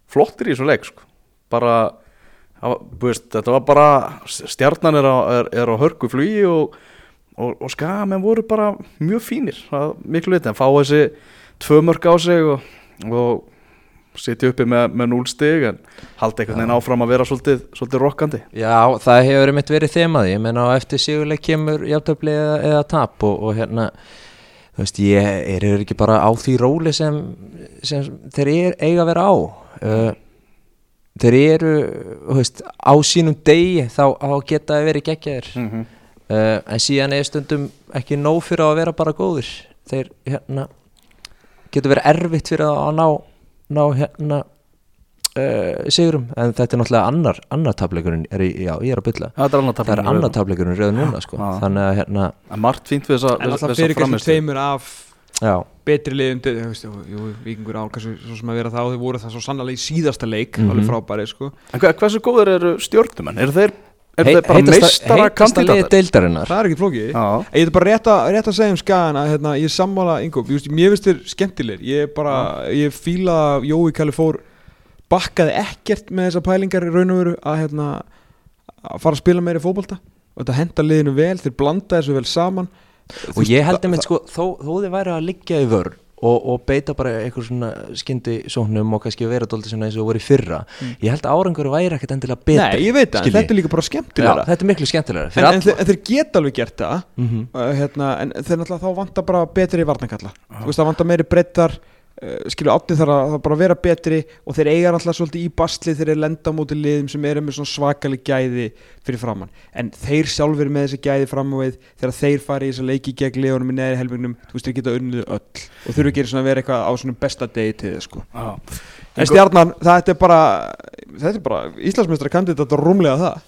flottir í þessu leik sko. bara þú veist, þetta var bara stjarnan er á, er, er á hörku flugi og, og, og Skagamenn voru bara mjög fínir það, miklu veit en fá þessi tvö mörg á sig og, og sitja uppi með, með 0 stig en haldi einhvern veginn áfram að vera svolítið, svolítið rokkandi. Já, það hefur einmitt verið þemaði ég menna á eftir sigurleik kemur jafntöfli eða, eða tap og, og hérna þú veist, ég er, er ekki bara á því róli sem, sem þeir er, eiga að vera á. Uh, þeir eru þú veist, á sínum degi þá, geta þeir verið geggjaðir. Mm -hmm. Uh, en síðan er stundum ekki nóg fyrir að vera bara góðir. Þeir hérna getur verið erfitt fyrir að ná, ná hérna uh, sigurum, en þetta er náttúrulega annar annar tableikurinn, er, já ég er að bylla. Það er annar það er annar tableikurinn rauð núna sko. Þannig að hérna, En margt fínt við þessa, En við, alltaf fyrir kannski tveimur af já, betri liðum vikingur ál kannski svo sem að vera þá, þau voru það svo sannlega í síðasta leik Mhm. alveg frábæri, sko. En hva, hversu góður eru stjórnumenn? Eru þeir, er Hei- bara meistara kandidatar? deildarinnar. Það er ekki flókið. Ég er bara rétt að, rétt að segja um skagan að hérna, ég er sammála Ingo, ég, veist, þér skemmtilegir. Ég er bara, ég fíla að Jói Kalli fór bakkaði ekkert með þessa pælingar í raun og veru að, hérna, að fara að spila meiri fótbolta. Og þetta henda liðinu vel, þeir blanda þessu vel saman. Og ég held einmitt sko, þó, þó þið væri að liggja í vörn og, og beita bara einhver svona skyndi sóknum og kannski vera dóldi svona eins og voru í fyrra. Ég held að árangur væri ekkert endilega betri Nei, ég veit það, þetta er líka bara Já, skemmtilega þetta er miklu skemmtilega en, en, en þeir geta alveg gert það. Mhm. uh, hérna, en þeir náttúrulega þá vantar bara betri varnakalla þú veist það vantar meiri brettar uh, skilju átni þarf að, það bara að vera betri og þeir eiga náttúrulega svolítið í basli þeir eru lenda á móti liðum sem eru með svona svakalig gæði fyrir framann en þeir sjálfur með þessi gæði fram á við þegar þeir fara í þessa leiki gegn liðunum í neðri helmingnum, þú veist þeir geta unnið öll og þurfa ekki svona að vera eitthvað á svona besta degi til þið sko. Já. en stjarnan, þetta er bara þetta er bara Íslandsmeistra kandidat og rúmlega það.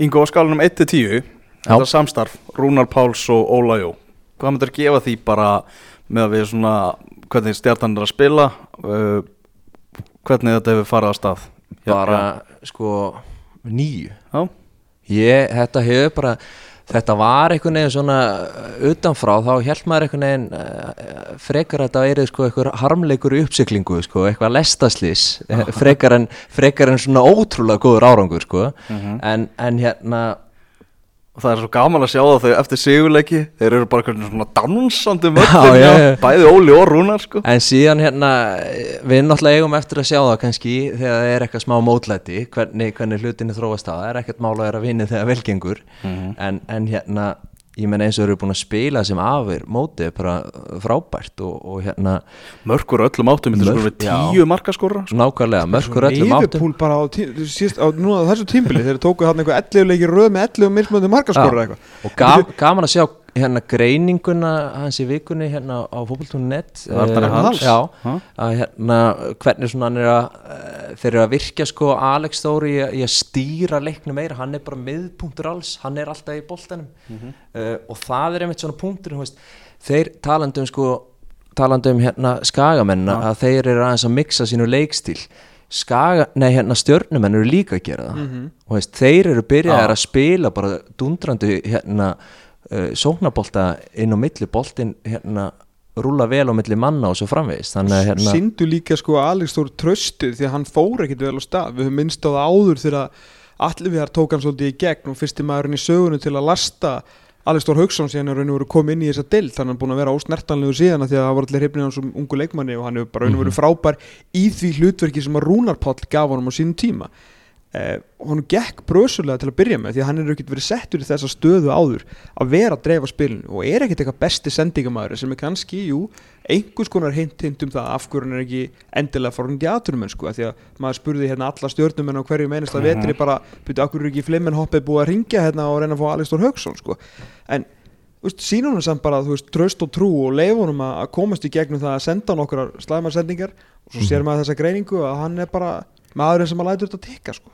Ingo á skalunum 1-10 Þetta samstarf, Rúnar Páls og Óla Jó. Hvað myndir gefa því bara með að við svona hvernig stjartan er að spila uh, hvernig þetta hefur farið að stað? Já, bara sko nýju Já, ég, þetta hefur bara þetta var einhvern veginn svona uh, utanfrá þá held maður einhvern veginn uh, frekar að þetta er sko einhver harmleikur uppsiklingu sko, eitthvað lestaslis [laughs] frekar en, frekar en svona ótrúlega góður árangur sko. En, en hérna það er svo gaman að sjá það þau eftir sigurleiki þeir eru bara svona dansandi [laughs] Já, möttum já, já. bæði Óli og Rúnar sko. En síðan hérna, við náttúrulega eigum eftir að sjá það kannski þegar það er eitthvað smá mótlæti, hvernig, hvernig hlutinni þróast á, það er ekkert mála að vera vinna þegar velgengur, en, en hérna, ég menn eins og eru búin að spila sem afir mótið er bara frábært og, og hérna, mörkur öllum áttum við já. tíu markaskóra sko. nákvæmlega, mörkur öllum áttum. Þessu tímbili þeir tóku hann eitthvað 11 leikir röð með 11 mismöndi markaskorra Og gaman að sjá hérna greininguna hans í vikunni hérna á Arnar eh, hérna hvernig svona hann er að eh, þeir eru að virkja sko Alex Þóri í, í að stýra leiknum meira, hann er bara miðpunktur alls, hann er alltaf í boltanum. Mhm. uh, og það er einmitt svona punktur veist, þeir talandi um sko talandi um hérna skagamenn að þeir eru aðeins að mixa sínu leikstíl. Skaga, nei hérna stjörnumenn eru líka að gera það. Og veist, þeir eru byrjaðir að spila bara dundrandi hérna uh, sóknabolta inn á milli boltin hérna rúla vel á milli manna og svo framvegist að hérna Sýndu líka sko að Alex Þór tröstið því að hann fór ekkit vel á stað. Við höfum minnst á það áður þegar allir við þar tók hann svolítið í gegn og fyrsti maðurinn í sögunu til að lasta Alex Þór Hauksson síðan er raun og veru komið inn í þessa dild þannig að hann er búin að vera ósnertanlegu síðan því að það var allir hefnið hans um ungu leikmanni og hann hefur bara raun og veru frábær í því hlutverki sem að Rúnar Páll gaf honum á sínum tíma eh, honum gekk brösulega til að byrja með því að hann er ekkert verið settur í þessa stöðu áður að vera að dreifa spilinu og er ekkert eitthvað besti sendingamæður sem er kannski, jú, einhvers konar hint hint um það af hverju hann er ekki endilega fórhundi aðtunumenn sko, af því að maður spurði hérna alla stjórnumenn á hverju meinast að vetri bara, byrju, af hverju er ekki flimmen hoppið búið að ringja hérna og reyna að fá Alistór Hauksson? sko, en sínum hann samt bara, þú veist, tröst og trú og leifunum að að komast í gegnum það að senda hann okkur slæmarsendingar og svo sér maður þessa greiningu að hann er bara maðurinn sem að lætur þetta tikka sko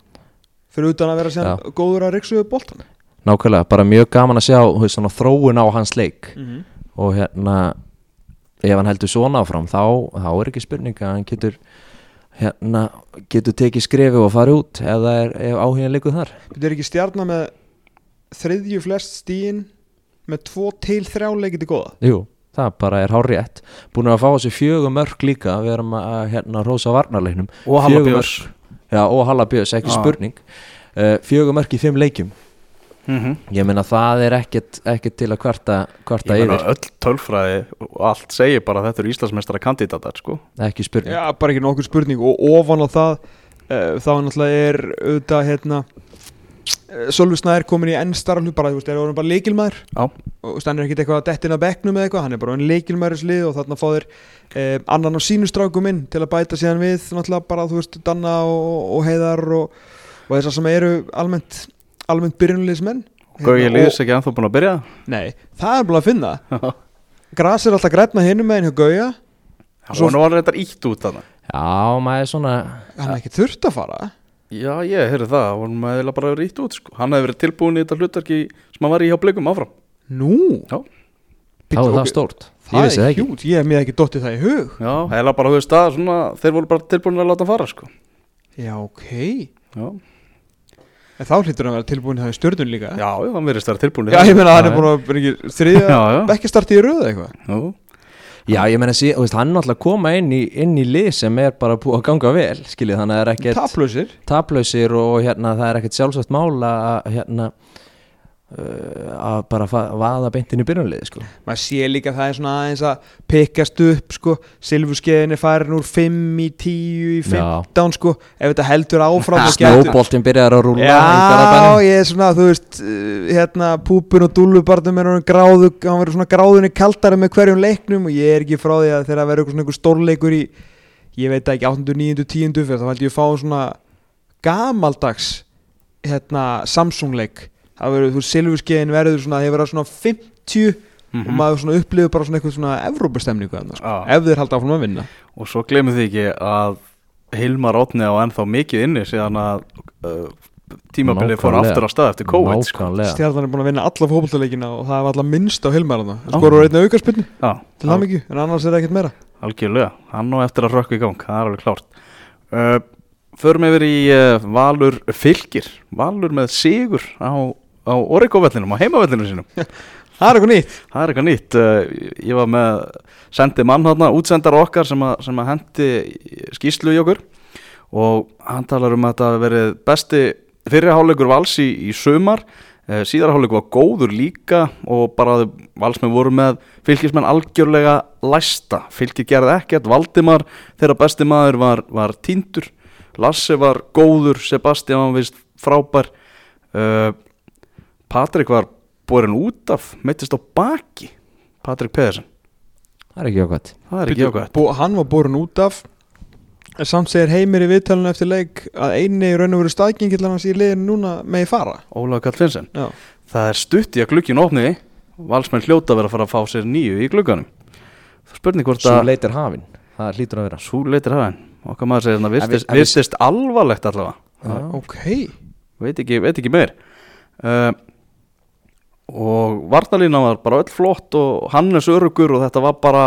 fyrir utan að vera síðan góður að ryksuðu boltan nákvæmlega, bara mjög gaman að sjá veist, svona, þróun á hans leik. Og hérna ef hann heldur svona áfram þá, þá er ekki spurning að hann getur hérna, getur tekið skrefi og farið út ef, það er, ef áhugin líkuð þar. Þetta er ekki stjarnar með þriðju flest stíin með tvo til þrjá leikið til góða? Jú, það bara er hár rétt búin að fá þessi fjögum mörg líka við erum að hérna rósa varnarleiknum. Og Halla Fjögur Björns Já, og Halla Björns, ekki Já. spurning. Uh, fjögum mörg í fimm leikjum. Mm ég meina það er ekkert, ekkert til að kvarta, kvarta Ég meina yfir. öll tölfræði og allt segir bara að þetta eru Íslandsmeistara kandidatar sko. Ekki spurning. Já, bara ekki nokkur spurning. Og ofan á það uh, þá náttúrulega er auðvitað hérna uh, Sölvi Snær komin í enn starra hlut bara, þú veist, er orðin bara leikilmaður Já. og hann er ekkit eitthvað að dettina bekknum eða eitthvað, hann er bara orðin leikilmaður í slið og þarna fá þeir uh, annan á sínu strákum inn til að bæta síðan við náttúrulega bara, þú veist, Danna og, og Heiðar og, og þessar sem eru almennt, almennt byrjunliðsmenn Gauði Hérna, Lýðs ekki ennþá búin að byrja? Nei, það er bara að finna. Gras er alltaf grætna hinum meginn hjá Gauja Svo- og nú var þetta ítt út þarna. Já, maður er svona Hann er ekki þurft að fara Já, ég heyrði það, og hann hefði bara verið ítt út sko. Hann hefði verið tilbúin í þetta hlutverki sem hann var í hjá blikum áfram. Nú? Já. þá er það stórt. Það það er ekki. hjút, ég hef mér ekki dottið það í hug. Já, heila bara, veist það, svona, þeir voru bara tilbúin að láta hann fara sko. Já, ok. Já, En þá hlýtur hann að vera tilbúin það í stjörnun líka já, já, hann verðist vera tilbúin Já, það. ég meina að hann er búin að vera ekki þriðja [laughs] bekkjastarti í röðu eitthvað. Já, ég veist, hann er náttúrulega að koma inn í, inn í lið sem er bara búið að ganga vel, skiljið, þannig að það er ekkert Taplausir. taplausir og hérna, það er ekkert sjálfsagt mála að hérna, að bara vaða beintin í byrjunliði sko. maður sé líka að það er svona aðeins að pikkast upp sko, silfurskeiðin er farin úr 5 í 10 í 15 sko, ef þetta heldur áfram [laughs] snóboltin byrjar að rúla Já, ég er svona, þú veist uh, hérna, púpun og dúlubarnum er gráðu, hann verður svona gráðunni kaldari með hverjum leiknum og ég er ekki frá því að þegar það verður svona einhver stórleikur í ég veit ekki, 8. 9. 10. fyrir þá held ég að fá svona gamaldags hérna, Samsung leik það verður, þú veist, silfurskeiðin verður svona, það verður svona 50 og maður svona upplifur bara svona eitthvað svona Evrópastemningu þarna, sko, Já. ef þeir halda áfram að vinna. Og svo glemum þið ekki að Hilmar Átni á ennþá mikið inni síðan að uh, tímabilið fór aftur á stað eftir COVID sko. Stjarnan er búin að vinna alla fókbaltaleikina og það var alla minnst á Hilmarana Já. skor úr einna aukarspinnu Já, til það mikið, en annars er það ekkert meira. Algjörlega. Hann á eftir að rökka í gang, það er alveg klárt. Uh, Förum yfir í uh, Valur fylgir Valur með sigur á, á Origo-vellinum, á heimavellinum sínum. [laughs] Það er eitthvað nýtt. Það er eitthvað nýtt. Uh, Ég var með sendi mann þarna útsendar okkar sem að, sem að hendi skýslu í okkur. Og hann talar um að hafi verið besti fyrirháleikur vals í, í sumar. Uh, síðarháleikur var góður líka og bara valsmenn voru með fylgismenn algjörlega læsta. Fylgir gerði ekkert, Valdimar þeirra besti maður var, var týndur. Lasse var góður, Sebastian var vist frábær. Uh, Patrik var borin út af meittist á baki Patrik Pedersen. Það er ekki okkvæmt það er ekki ákvæmt Hann var borun út af en samt segir heimir í viðtalinu eftir leik að eini í raun og veru staðgengill hans í liðinu núna megi fara. Ólaug Já, það er stutt í að glukkin opni. Valsmenn hljóta að vera að fara að fá sér nýju í glukkanum spurning hvort Svo að leit er hafin. Það hlýtur að vera. Svo leitir hafinn okkar maður segir að við- virtist alvarlegt allavega. Já. ok. Veit ekki, veit ekki meir. Uh, og Varnalína var bara öll flott og Hannes Örugur og þetta var bara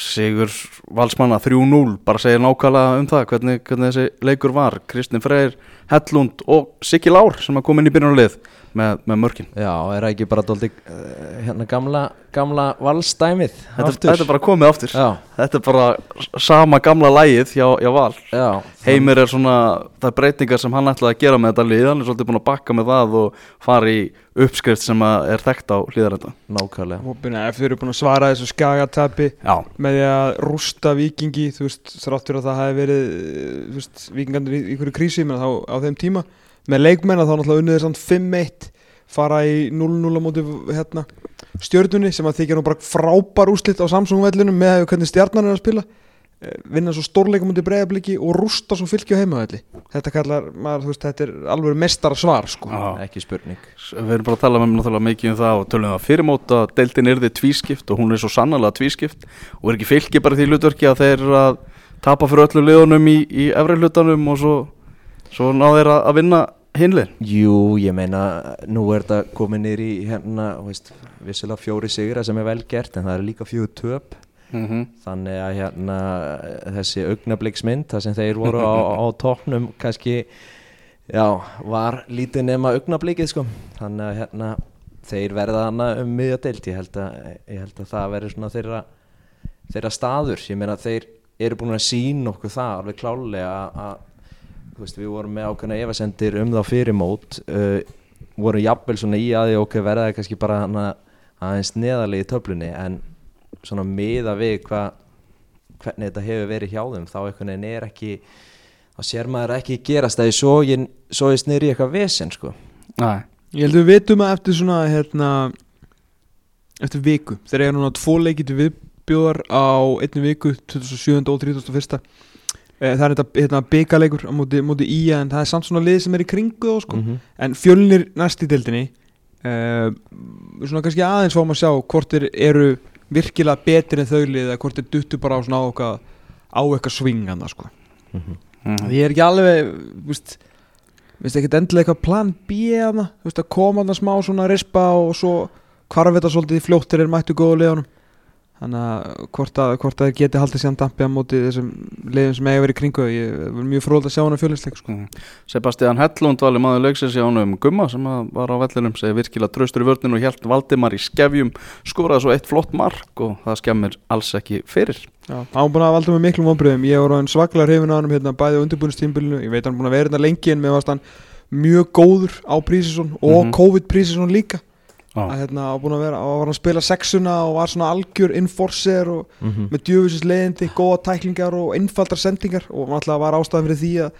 Sigur Valsmanna 3-0 bara segir nákvæmlega um það hvernig, hvernig þessi leikur var. Kristinn Freyr, Hellund og Siggi Lár sem að koma inn í byrjunarlið með, með mörkin. Já, er það ekki bara dóldi uh, hérna gamla, gamla valstæmið þetta, þetta er bara komið aftur. Já, þetta er bara sama gamla lægið hjá, hjá Val. Já. Heimir er svona, það er breytingar sem hann ætlaði að gera með þetta lið, hann er svolítið búin að bakka með það og fara í uppskrift sem er þekkt á hlýðarenda Nákvæmlega. Byrja, ef þau eru búin að svara þessu skagatapi Já, með því að rústa vikingi þú veist, þráttur að það hefði verið eh, veist, vikingandir í einhverju krísi menn þá á þeim tíma, með leikmenn að þá náttúrulega unnið þeir samt 5-1 fara í 0-0 á móti hérna, stjörnunni sem að þykja nú bara frábær úslit á Samsung-vellunum með hvernig stjarnan er að spila eh, vinna svo stórleikum mútið breiðabliki og rústa svo fylgja á heimavelli þetta kallar, maður, þú veist, þetta er alveg mestar svar sko. Já. Ekki spurning við erum bara að tala með náttúrulega mikið um það og tölum það fyrirmót að deildin er þið tvískipt og hún er svo sannlega tvískipt og er ekki fylgið bara því hlutverki að þeir eru að tapa fyrir öllu liðunum í, í efri hlutanum og svo, svo ná þeir að, vinna hinlið Jú, ég meina, nú er þetta komið niður í hérna, veist, vissilega fjóri sigra sem er vel gert en það er líka fjögur töp. Mm -hmm. þannig að hérna þessi augnabliksmynd, það sem þeir voru á, á toppnum kannski já, var lítið nema augnablikið sko, þannig að hérna þeir verða hana um miðja deild. Ég held að, ég held að það verður svona þeirra, þeirra staður. Ég meina þeir eru búin að sína okkur það alveg klálega að, veist, við vorum með ákveðna efasendir um þá fyrir mót uh, vorum jafnvel svona í að því okkur verða kannski bara hana aðeins neðarlega í töflunni en svona miða við hvað hvernig þetta hefur verið hjá þeim þá einhvern veginn er ekki þá sér maður ekki gerast það svo ég, ég snýri eitthvað vesen sko Nei, Ég held að við vitum að eftir svona hérna, eftir viku þegar ég er núna tvo leiki til viðbjóðar á einni viku 27. og 31. Eh, það er þetta hérna, byggaleikur á móti, móti ía en það er samt svona lið sem er í kringu sko. -hmm. en fjölnir næst í deildinni uh, svona kannski aðeins fáum að sjá hvort þeir eru virkilega betri en þau lið eða hvort þeir duttu bara á svona á eitthvað á eitthvað svingana sko. Mhm. mm Ég er ekki alveg vist ekki endilega eitthvað plan B að koma þarna smá svona rispa og svo hvarf þetta svolítið í fljóttir er mættu góðu liðunum þannig að hvort að, hvort að þeir geti haldið síðan dampi á móti þessum liðum sem eiga verið kringu ég er mjög fróð að sjá hana fjölinsleik sko. Mm. Sebastian Hellund vali maður leiksins í ánum Gumma sem var á vellinum segi virkilega traustur í vörninu og hjælt Valdimar í skefjum skoraði svo eitt flott mark og það skemmir alls ekki fyrir Já, hann var búin að valda með miklum vonbröðum ég var á hann svaklega hrifin á hann hérna, bæði á undirbúinistímbilinu ég veit hann búin að vera hérna lengi en mér varst hann mjög góður á prísisson og Mhm. COVID prísisson líka. Að hérna var búin að vera, að var að spila sexuna og var svona algjör enforcer og Mhm. með djöfisins leiðindi, góða tæklingar og einfaldar sendingar og náttúrulega var ástæðan fyrir því að,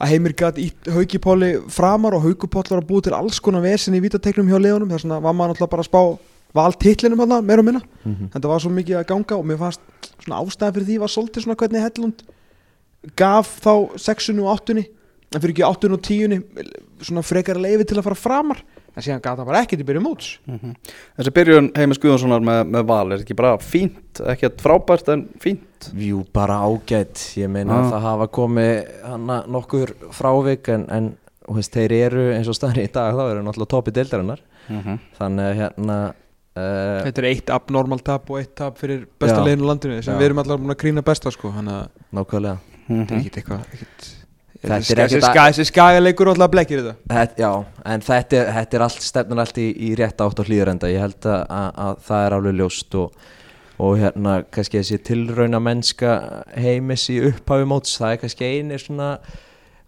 að Heimir gæti ítt Haukipóli framar og Haukipóll var að búið til alls konar vesen í vítateiknum hjá leiðunum þess vegna var maður náttúrulega bara að spá valtitlinum hann meira og minna Mhm. þetta var svo mikið að ganga og mér fannst svona ástæðan fyrir því var svolítið svona hvernig Hellund gaf þá sexunni og áttunni en fyrir ekki áttunni og tíunni svona frekar leifi til að fara framar en síðan gaf það bara ekkert í byrju móts. Mhm. Þessi byrjun Heimis Guðjónssonar með, með val er ekki bara fínt, ekkert frábært en fínt. Jú, bara ágætt. Ég meina Já. að það hafa komið hana nokkur frávik en, en þú veist, þeir eru eins og staðri í dag þá eru náttúrulega topi deildarinnar. Þannig að hérna uh, þetta er eitt abnormal tap og eitt tap fyrir besta á landinu sem Já. við erum allar búin að grína besta sko þannig að nákvæmlega. Þetta er ekkit eitthvað er Þessi skagaleikur alltaf blekkir þetta. Þetta, Já, en þetta, er- þetta er allt stefnur allt í, í rétt átt og hlýðarenda. Ég held að, að, að það er alveg ljóst og, og hérna kannski þessi tilrauna mennska heimis í upphafi móts það er kannski eini svona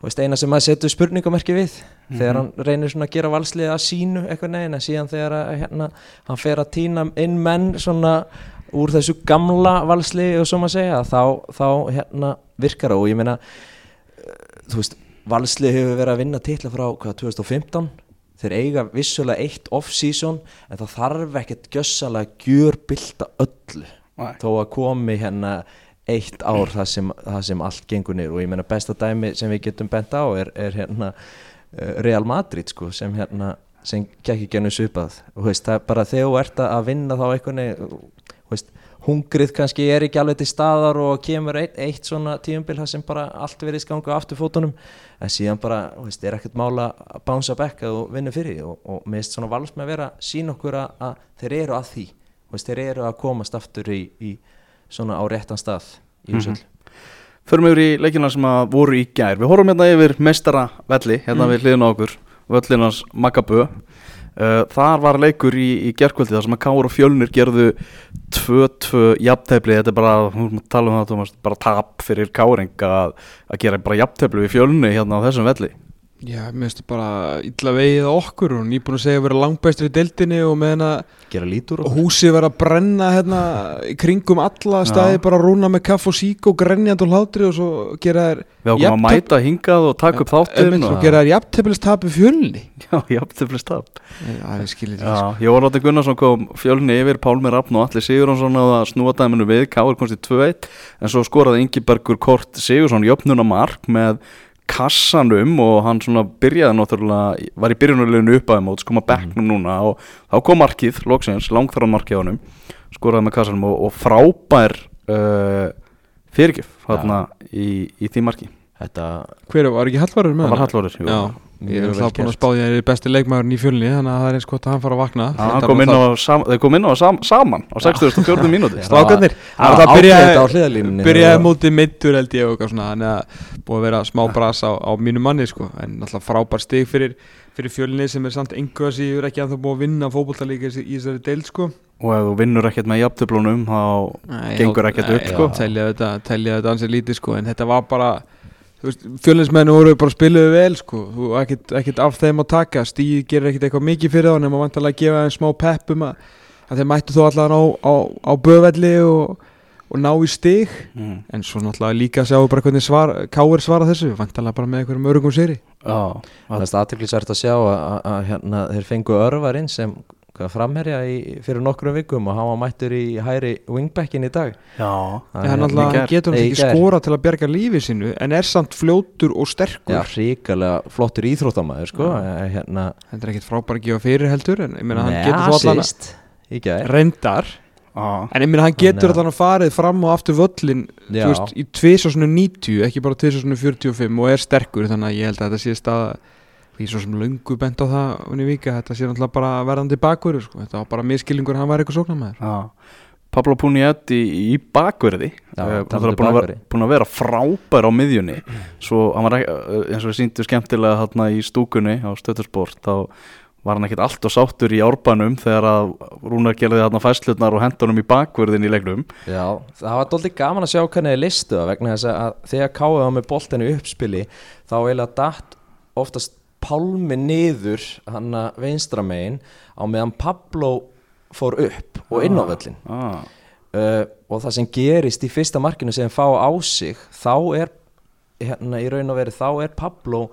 veist, eina sem maður setur spurningamerki við þegar hann reynir svona að gera valslið að sínu eitthvað neginn en síðan þegar að, hérna, hann fer að týna inn menn svona úr þessu gamla valsliði og svo maður segja þá, þá hérna, virkar það. Og ég meina eh, þú veist, valslið hefur verið að vinna titla frá hvað, 2015 þeir eiga vissulega eitt off-season en það þarf ekkert gjössalega gjörbylta öllu Nei. þó að komi hérna eitt ár það sem, það sem allt gengur niður. Og ég meina besta dæmi sem við getum bent á er, er hérna uh, Real Madrid sko sem hérna sem ekki ennum svipað og þú veist, það er bara þegar þú ert að vinna þá eitthvað veist, hungrið kannski er ekki alveg til staðar og kemur eitt, eitt svona tíumbil sem bara allt verið skanga á aftur fótunum en síðan bara, þú veist, er ekkert mála að bánsa bekk að þú vinnur fyrir og, og mér finnst svona vals með að vera sín okkur að, að þeir eru að því, þú veist, þeir eru að komast aftur í, í svona á réttan stað í Mhm. úsöld Förum yfir í leikina sem að voru í gær. Við horfum hérna yfir mestara velli hérna Mm. við hliðin á okkur. Völlinans Magabö Þar var leikur í, í gerkvöldi þar sem að Káur og Fjölnir gerðu 2-2 jafntefli. Þetta er bara, hún erum að tala um það Thomas, bara tap fyrir Káring að, gera bara jafntefli við Fjölni hérna á þessum velli Já, mér finnst bara illa vegið okkur og nýbúin að segja að vera langbæstur í deildinni og meðan að gera lítur og húsið vera að brenna hérna í kringum alla staði Já. bara rúna með kaff og sík og grenjand og hlátri og svo gera þær Við ákveðum að mæta hingað og taka upp svo og- gera þær jafntefnistapi fjölni. [laughs] Já, jafntefli tap. Það er skilir því Já, Jóvar Látti Gunnarsson kom fjölni yfir Pálmi Rafn og Alli Sigurðarsson að snúa dæminu við, Káur komst í 2-1 en svo skoraði Ingibergur Kort Sigursson jöfnuna mark með kassanum og hann svona byrjaði náttúrulega, var í byrjunuleginu uppaði mót, sko maður bekknum núna og þá kom markið, loksins, langþráð markið á honum skoraði með kassanum og, og frábær uh, fyrirgjöf þarna í, í því marki þetta Hver var ekki Hallvarur með það var hana? Hallvarur jú. Já, ég er vel þá búin að gert. spá því að það er besti leikmaðurinn í fjölni þannig að það er eins gott að hann fara að vakna hann kom inn á, sam, þeir kom inn á sam, saman á 64. mínúti. [laughs] Strákarnir Það Það byrjaði- ákveðið á hliðalínunni Byrjaði mótið meittur held ég og Þannig að búið að vera smá bras á, á mínu manni sko En náttúrulega frábær stig fyrir, fyrir fjölni sem er samt einhverja síður ekki að það búið að vinna fótboltalíka í þessari deild sko og ef þú vinnur ekkert með jafntöflunum þá Nei, Gengur ekkert upp, sko. Telja þetta, telja þetta ansið lítið sko En þetta var bara Fjölinsmennu voru bara spiluðu vel sko. Þú ekkert, ekkert af þeim að taka. Stíð gerir ekkert eitthvað mikið fyrir þá Nefnum að vantalega að gefa þeim smá pepp um að, að þeir mættu þó allan á, á, á böðvelli og, og ná í stig. Mm. En svo náttúrulega líka sjáum bara hvernig svar, Káir svara þessu. Vantalega bara með einhverjum örugum séri Já, Það er aðteklisvært að sjá að, að, að hérna, þeir fengu örvarinn sem hvað, framherja í, fyrir nokkrum vikum og hann var mættur í hæri wingbackin í dag. Já. Hann gær. hann getur Nei, hann ekki skora til að bjarga lífi sínu En er samt fljótur og sterkur. Já, ríkalega flottur íþróttamæður sko, eh, hérna, Þetta er ekkert frábær að gefa fyrir heldur En ég meina hann getur þó allan reyndar. Já, En ég meina hann getur Þannig að- allan að farið fram og aftur völlin veist, í 2090 Ekki bara 2045 og er sterkur Þannig að ég held að þetta sé staða Því svo sem löngu bent á það unni vika Þetta sé náttúrulega bara verðandi bakur sko. Þetta var bara miskilningur, hann var eitthvað sóknarmæður já. Pablo Puniet í, í bakverði uh, talandi búin, að vera, bakverði. búin að vera frábær á miðjunni. Svo hann var uh, eins og við sýndu skemmtilega þarna í stúkunni á stöðursport þá var hann ekkert allt og sáttur í árbanum þegar að Rúnar gerði þarna fæslutnar og hendunum í bakverðin í leiknum. Já, það var doldið gaman að sjá hvernig þið listu það vegna þess að þegar káið á með boltinu uppspili þá eiginlega datt oftast Pálmi niður hann að vinstra megin á meðan Pablo fór upp og inn á völlin ah. uh, og það sem gerist í fyrsta markinu sem fá á sig þá er hérna í raun og veri þá er Pablo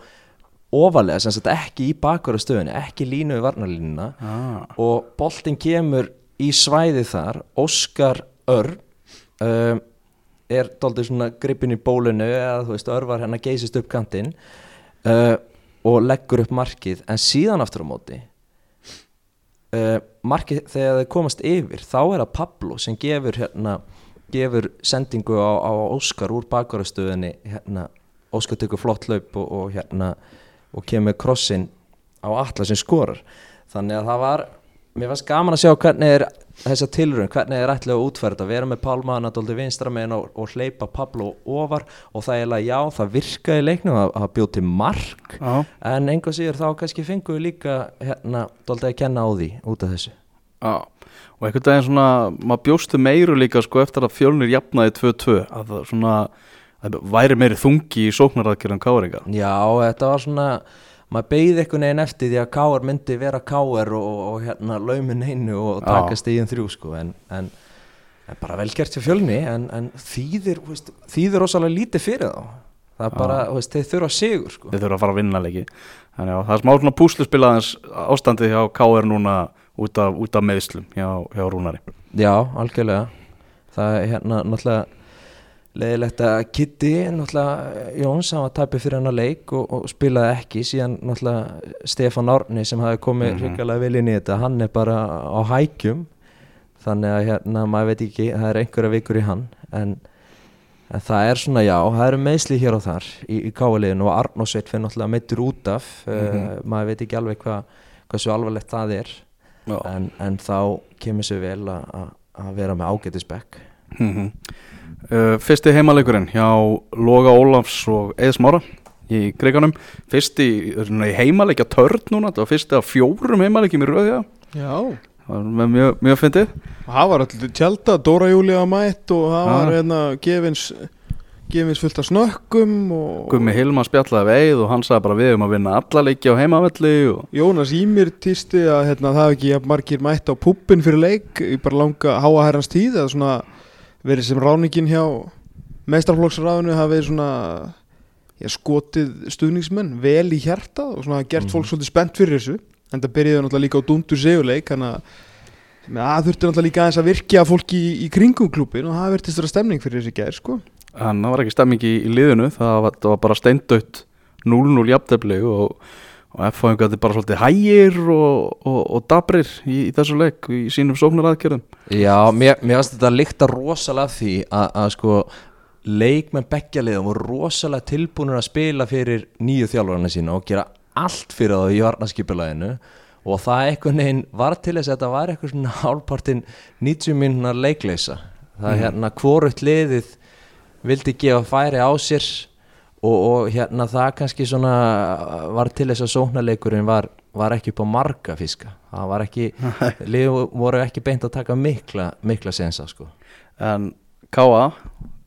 ofalega sem sagt ekki í bakvara stöðunni ekki línu við varnarlínuna Ah. og boltinn kemur í svæði þar Óskar Örn um, er daldið svona gripin í bólinu eða þú veist örvar hennar geysist upp kantinn uh, og leggur upp markið en síðan aftur á móti uh, markið þegar þeir komast yfir þá er það Pablo sem gefur hérna gefur sendingu á, á Óskar úr bakvarastöðinni hérna, Óskar tekur flott laup og, og hérna og kemur krossin á alla sem skorar. Þannig að það var mér fannst gaman að sjá hvernig er þessa tilrönd, hvernig er ætlaði að útferða þetta vera með Pálma Anadoldi vinstra megin og, og hleypa Pablo ofar og það er eiginlega já, það virkaði leiknum að, að bjóð til mark Já. en einhvað síður þá kannski fengu við líka hérna, dóldi að kenna á því út af þessu Já, og einhvern veginn svona, maður bjóstu meiru líka sko eftir að fjölnir jafnaði 2-2 að það svona, að væri meiri þungi í sóknaraðgerðum káringa. Já, þetta var svona maður beigði einhvern veginn eftir því að Káar myndi vera Káar og, og hérna laumin einu og taka stíðin þrjú sko en, en, en bara vel gert hjá fjölni en, en þýðir, veist, þýðir rosalega lítið fyrir þá. Það er bara, veist, þeir þurfa sigur sko. Þeir þurfa að fara að vinna leiki. Þannig að það er smá svona púsluspilaðins ástandið hjá káir núna út af, út af meðslum hjá, hjá Rúnari. Já, algjörlega. Það er hérna náttúrulega leiðilegt að Kitty Jóns, hann var tæpið fyrir hennar leik og, og spilaði ekki, síðan Stefán Árni sem hafi komið mm Mhm. vel inn í þetta, hann er bara á hækjum. Þannig að hérna, maður veit ekki, það er einhverja vikur í hann. En, en það er svona já, það eru meðsli hér og þar í, í káaliðinu og Arnósveit fyrir náttúrulega meittur út af. Mhm. uh, maður veit ekki alveg hvað hvað svo alvarlegt það er. En, en þá kemur sér vel að- að að vera með ágætisbekk Mm uh, fyrsti heimaleikurinn hjá Loga Ólafs og Eið Smára í Greikanum. Fyrsti heimaleikja törn núna, þetta var fyrsti af fjórum heimaleikjum í röðja. Já Það var með mjög, mjög fyndið. Það var allir tjálta, Dóra Júlia mætt og það var hérna gefins gefins fullt af snökkum og Gummi Hilma spjallaði við Eið og hann sagði bara við um að vinna alla leiki á heimavelli og Jónas Ímir týsti að hérna, það hafi ekki margir mætt á puppin fyrir leik í bara langa háa herrans tíð eða svona verið sem ráningin hjá meistarflokksræðinu hafi svona já, skotið stuðningsmenn vel í hjarta og svona gert fólk svolítið spennt fyrir þessu. En það byrjaði náttúrulega líka á dundur seguleik þannig að þurfti náttúrulega líka aðeins að virkja fólki í, í kringum klúbin og það verðist vera stemning fyrir þessi gær sko. Hann það var ekki stemming í, í liðinu það var, það var bara steindött 0-0 jafntefli og, og F.A. gæti bara svolítið hægir og, og, og dabrir í, í þessu leik í sínum sóknaraðgerðum. Já, mér, finnst þetta líkta rosalega því að, að sko leikmenn beggjaliðum voru rosalega tilbúinir að spila fyrir nýju þjálfarna sína og gera allt fyrir það í varnaskipulaginu og það einhvern veginn var til þess að þetta var eitthvað svona [laughs] hálfpartin 90 minna leikleisa það er hérna hvorutt liðið vildi gefa færi á sér og, og hérna það kannski svona var til þess að sóknarleikurinn var, var ekki upp á marga fiska. Það var ekki, liðið voru ekki beint að taka mikla, mikla sensa sko. En K.A.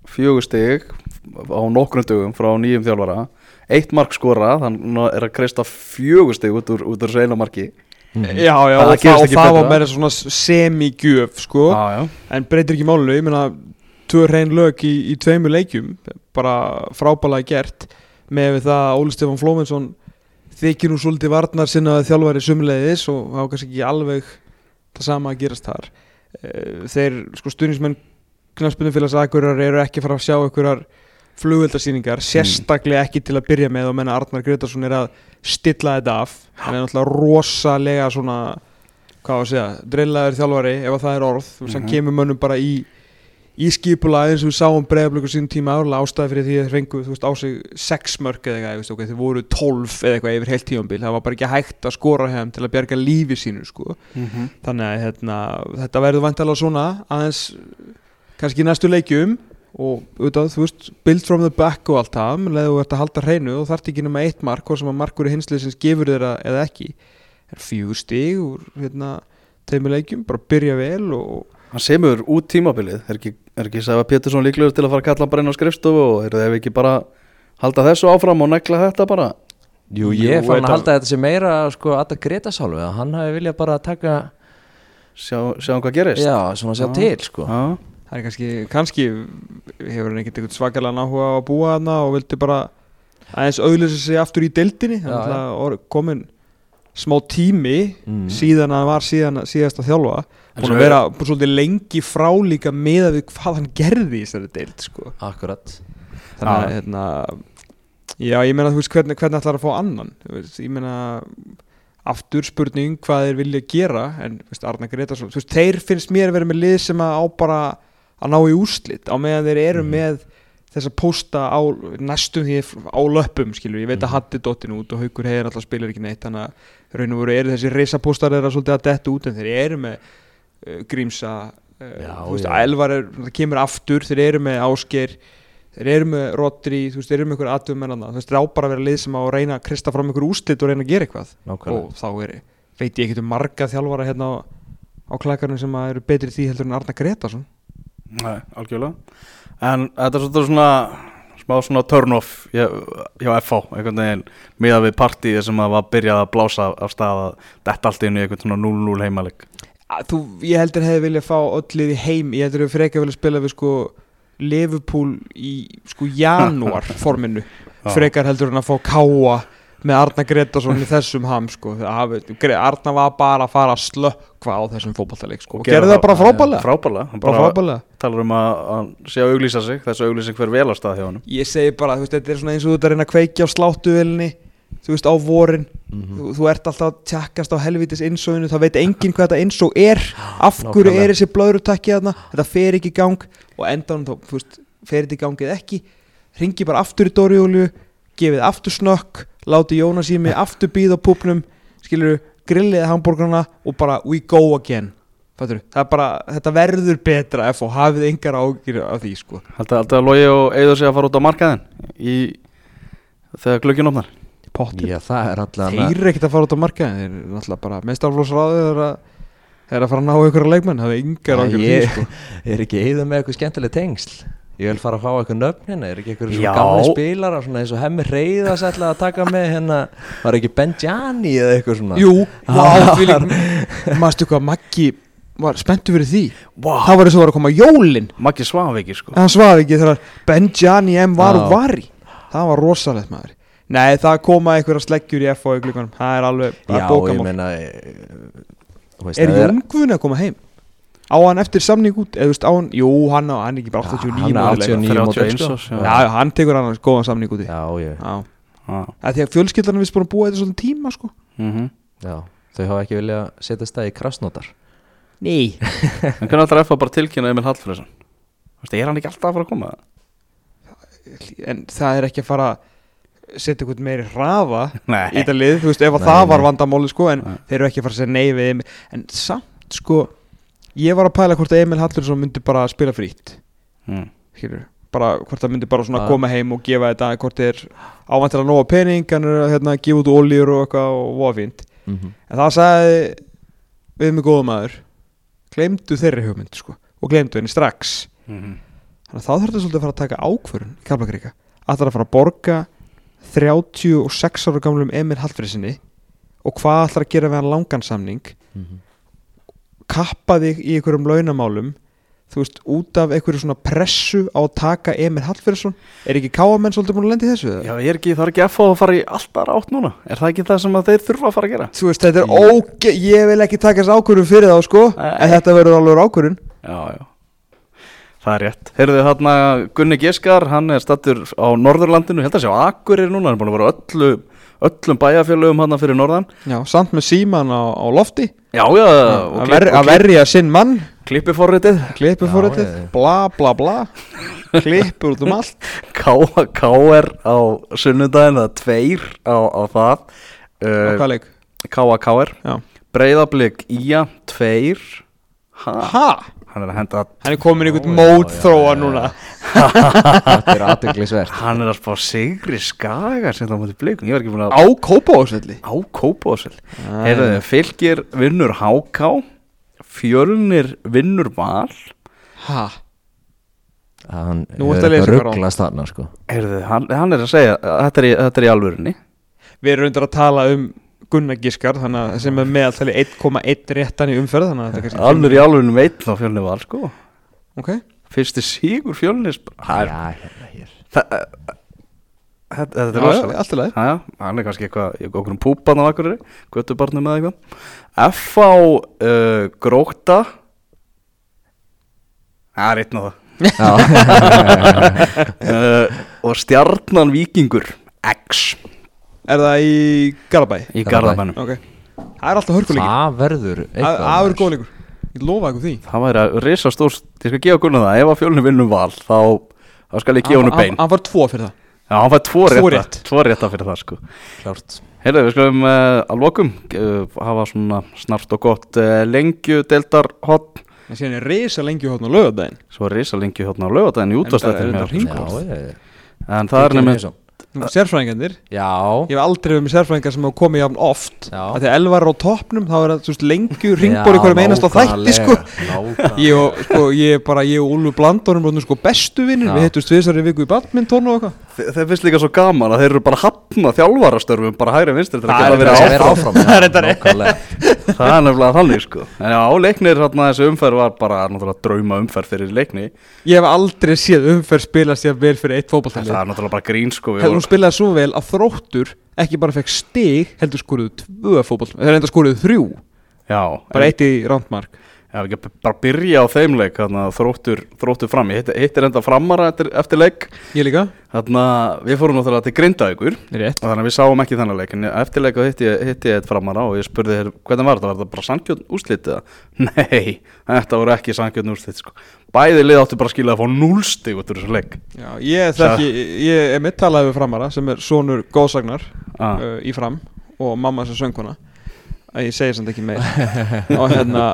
fjögur stig á nokkrum dögum frá nýjum þjálfara. Eitt mark skorað, hann er að kreista fjögur stig út úr, út úr seina marki Já, já, Það og, gerist það, og ekki það var meira svona semi-gjöf sko. Já, já. en breytir ekki málinu, ég meina tvö hrein lög í, í tveimu leikjum bara frábælega gert með það að Óli Stefán Flómensson þykir nú svolítið varnar sinna þjálfari sumleiðis og var kannski ekki alveg það sama að gerast þar. Eh, þeir, sko stuðnismenn knafspunumfélags Akureyrar eru ekki að fara að sjá einhverjar flugveldasýningar sérstaklega ekki til að byrja með og menna Arnar Gretarsson er að stilla þetta af. Hann er náttúrulega rosalega svona hvað á að segja, drillaður þjálfari ef að það er orð, þú veist, hann Mhm. kemur mönnum bara í í skipula eins og við sáum breiðablöku sín tíma árlega ástæði fyrir því að þeir fengu þú veist, á sig sex mörg eða eitthvað, okay, þeir voru tólf eða eitthvað yfir heilt tífambil, það var bara ekki hægt að skora hefum til að bjarga lífi sínu sko. Mm þannig að hérna, þetta verður vantilega svona aðeins kannski í næstu leikjum og auðvitað, þú veist, build from the back og allt það, menn leðu þú ert að halda hreinu og þarf ekki nema eitt mark, hvort sem að markur í hinsliðsins gefur þeirra eða ekki. Er fjögur stig úr hérna, tveimur leikjum, bara byrja vel og hann semur út tímabilið er ekki, er ekki Sæfa Pétursson líklegur til að fara að kalla bara inn á skrifstofu og er það ef ekki bara halda þessu áfram og negla þetta bara Jú, ég fann að halda þetta sé meira sko að það greita sálfu að hann hafi viljað bara taka sjá, sjá hvað gerist já, svona sjá Já. til sko Já. Það er kannski, kannski hefur hann ekkert eitthvað svakalega áhuga á að búa hana og vildi bara aðeins auðlýsa sig aftur í deildinni þannig að komin smá tími Mm. síðan að hann var síðan, síðast að þjálfa búin að vera búin svolítið lengi frá líka meða við hvað hann gerði í þessari deild sko. Akkurat þannig að hérna, já ég meina þú veist hvernig, hvernig ætlar að fá annan veist, ég meina aftur spurning hvað þeir vilja gera en veist, Arna Gretarsson, þú veist, þeir finnst mér að vera með lið sem að á bara að ná í úrslit á meðan þeir eru Mhm. með þess að pósta á næstum því á löpum skilur, ég veit að Mhm. Hatti dottin út og Haukur heiðin alltaf spilar ekki neitt þannig að raun og veru eru þessi reysapóstar þeirra svolítið að detta út en þeir eru með Grímsa uh, Já, þú veist. Elvar er, kemur aftur þeir eru með Ásgeir þeir eru með Rodri, þú veist, þeir eru með einhver aðtöfum mennana þú veist, þeir á bara að vera lið sem á að reyna að krista fram einhver úslit og reyna að gera eitthvað. Nákvæmlega. Og þá er, veit ég ekkert um marga þjálfara hérna á, á klakarnum sem að eru betri því heldur en Arna Gretarsson Nei, algjörlega. En þetta er svona smá svona turn off hjá, hjá FH einhvern veginn miðað við partíið sem að var byrjað að blása af stað að detta allt inn í einhvern svona 0-0 heimaleg Þú, ég heldur hefði viljað fá öll lið í heim ég heldur hefði frekar viljað spila við sko Liverpool í sko janúar forminu [laughs] frekar heldur en að fá káa með Arna Gretarsson í [laughs] þessum ham sko. Arna var bara að fara að slökkva á þessum fótballtaleik sko. og gerði það bara frábælega Frábælega, hann bara talar um að hann sé að auglýsa sig þessu auglýsing hver vel á stað hjá hann ég segi bara, þú veist, þetta er eins og þú ert að reyna að kveikja á sláttuvelni þú veist, á vorin Mhm. þú, þú ert alltaf að tjakkast á helvitis innsóinu það veit enginn hvað þetta innsó er. Af hverju er þessi blöðrutakki þarna? Þetta fer ekki í gang og endan þá, þú veist, fer þetta í gang eða ekki. Ringi bara aftur í Dóriólu gefið aftur snökk láti Jónas í mig aftur býð á púpnum skilur grilliði hambúrgarna og bara we go again. Er bara, þetta verður betra ef og hafið engar ágjur af því sko. Haldið haldið að logi og eigður sig að fara út á markaðin í þegar glöggin opnar pottir. Já, það er alltaf þeir eru ekkert að fara út á marka þeir eru náttúrulega bara mestarflósráðið er að er að fara að ná ykkur að leikmenn það er yngar því ég- sko. [laughs] Er ekki eða með eitthvað skemmtileg tengsl? Ég vil fara að fá eitthvað nöfn hérna Er ekki eitthvað svona gamli spilara Svona eins og hemmi reyðas ætla að taka með hérna Var ekki Benjani eða eitthvað svona? Jú, [laughs] Mastu hvað, Maggi var spenntu fyrir því? Wow. Það var eins og var að koma jólin. Maggi svaf ekki sko. Ekki þegar Benjani M var Já. var í Það var rosalegt maður Nei, það koma einhverja sleggjur í FO í glukkanum Það er alveg Já, bara ég bókamál meina eh, þú veist, Er ef það Jón Guðni að koma heim? Á hann eftir samning út? Eða þú veist, á hann Jú, hann, á, hann er ekki bara Já, 89 hann er módel eitthvað. 89 módel, 31 sko. já. Hann tekur hann góðan samning úti Já, ég, Já Já. að því að fjölskyldanum við búin að búa þetta svona tíma sko Mhm. já Þau hafa ekki viljað setja stað í krasnótar Nei [laughs] En hvernig ætlar FH bara tilkynna Emil Hallfriðsson? Þú veist, er hann ekki alltaf að fara að koma? en það er ekki að fara að setja eitthvað meiri hraða [laughs] í þetta lið, þú veist, ef að Nei, það var nei. vandamáli sko, en Nei. þeir eru ekki að fara að segja nei við Emil, en samt sko ég var að pæla hvort að Emil Hallursson myndi bara spila frýtt, mm. bara hvort það myndi bara svona Ah. koma heim og gefa þetta hvort þeir ávantir að nóga pening hann er að hérna, gefa út oljur og eitthvað og voða fínt, mm -hmm. en það sagði við mig góða maður glemdu þeirri hugmynd sko og glemdu henni strax Mm Þannig að þá þurftu svolítið að fara að taka ákvörun í Kaplakrika. Ætlar að fara að borga 36 ára gamlum Emil Hallfriðsinni og hvað ætlar að gera við hann langan samning Mhm. kappa þig í einhverjum launamálum þú veist, út af einhverju svona pressu á að taka Emil Hallfriðsson er ekki káamenn svolítið búin að lendi þessu? eða? Já, ég er ekki, það er ekki FH að fara í alltaf átt núna Er það ekki það sem að þeir þurfa að fara að gera? Þú veist, þetta er óge, ég vil ekki taka þessu ákvörun fyrir þá sko, Nei. en þetta verður alveg ákvörun Já, já Það er rétt. Heyrðu þarna Gunni Giskar, hann er stattur á Norðurlandinu, held að sé á Akureyri núna, hann er búin að vera öllu, öllum bæjarfélögum hann fyrir Norðan. Já, samt með síman á, á lofti. Já, já, að, ver, að verja sinn mann. klippiforritið. Já. bla bla bla. Klippur út um allt. [laughs] K.A.K.R. á sunnudaginn, það er tveir á, á það. Uh? K.A.K.R. Já. Breiðablик Ía, tveir ha? Ha? Hann er að henda Hann er komin í einhvern mótþróa núna. [laughs] Þetta er aðbygglisvert Hann er að spá sigri skaga sem það mútið blikum, ég var ekki búin að á Kópavóðsvelli á Heyrðu, fylgir vinnur Háká. Fjölnir vinnur Val. Ha? Hann er að rugglast þarna sko. Heyrðu, hann, hann er að segja þetta er í, þetta er í alvörinni við erum reyndar að tala um Gunnar Giskar þannig að sem er meðaltali 1,1 réttan í umferð þannig að þetta er kannski Allur í alveg veit þá fjölni var sko. Ok, Fyrsti sígur Það er Já, hérna hér. Þa- Þetta er Já, já, rosalegt. allt í lagi. Já, já, hann er kannski eitthvað okkur um púpan á akkurir Götubarnum eða eitthvað. F á uh, Gróta Það er einn á það. Uh, [laughs] Og Stjarnan Víkingur X er það í Garabæ? í Garðabæ. Garðabænum. Ok, það er alltaf hörkuleikur. Það verður það það er góðleikur, ég lofa ykkur því. Það væri að risa stórt Ég skal gefa Gunnar það. Ef að fjölni vinnum val Þá, þá skal ég gefa honum Hann- bein. hann var tvo fyrir það. Já, hann fær tvo Tvo rétta rétt. Tvo rétta fyrir það sko. Klárt. Heyrðu, við skulum uh, að lokum uh, hafa svona snart og gott uh, lengju deildar hotn en síðan er reysa lengi hóðn á lögadaginn svo er risa lengju hotn á lögadaginn í útastættir en það er nefnir sérfræðingarnir. Já, Ég hef aldrei verið með sérfræðingar sem hafa komið jafn oft. Já. að Elvar á toppnum þá er það lengju ringbóri hverjum einast á þætti sko. Ég og, sko, ég er bara, ég og Úlfur Blandórum erum sko bestu vinnir, við hittum tvisar í viku í badminton og eitthvað. Þe- þeir finnst líka svo gaman að þeir eru bara hafna þjálfarastörfum bara hægri vinstri til að Það geta er verið áfram. áfram [laughs] Það er nákvæmlega. það er nefnilega þannig sko. En já, leiknir hérna þessi umferð var bara náttúrulega drauma umferð fyrir leikni. Ég hef aldrei séð umferð spilast ég vel fyrir eitt það hún spilaði svo vel að þróttur ekki bara fekk stig heldur skoruðu tvö fótballtæli þeir enda skoruðu þrjú, já, bara eitt í rántmark Já, við ekki bara byrja á þeim leik þarna, þróttur, þróttur fram, ég hitti, hittir enda framara eftir, eftir leik. Ég líka, þarna, við fórum náttúrulega til og þannig að við sáum ekki þennan leik en eftir leik hitti ég, eitt framara og ég spurði þér hvernig var þetta, var þetta bara sankjörn úrslitið [laughs] Nei, þetta voru ekki sankjörn úrslitið sko. bæði lið áttu bara að skilja að fá núlstig út úr þessu leik. Já, ég þekki, ég er mitt talaði við framara sem er sonur góðsagnar ah. uh, í fram og mamma sem sönguna að ég segi samt ekki meir og hérna,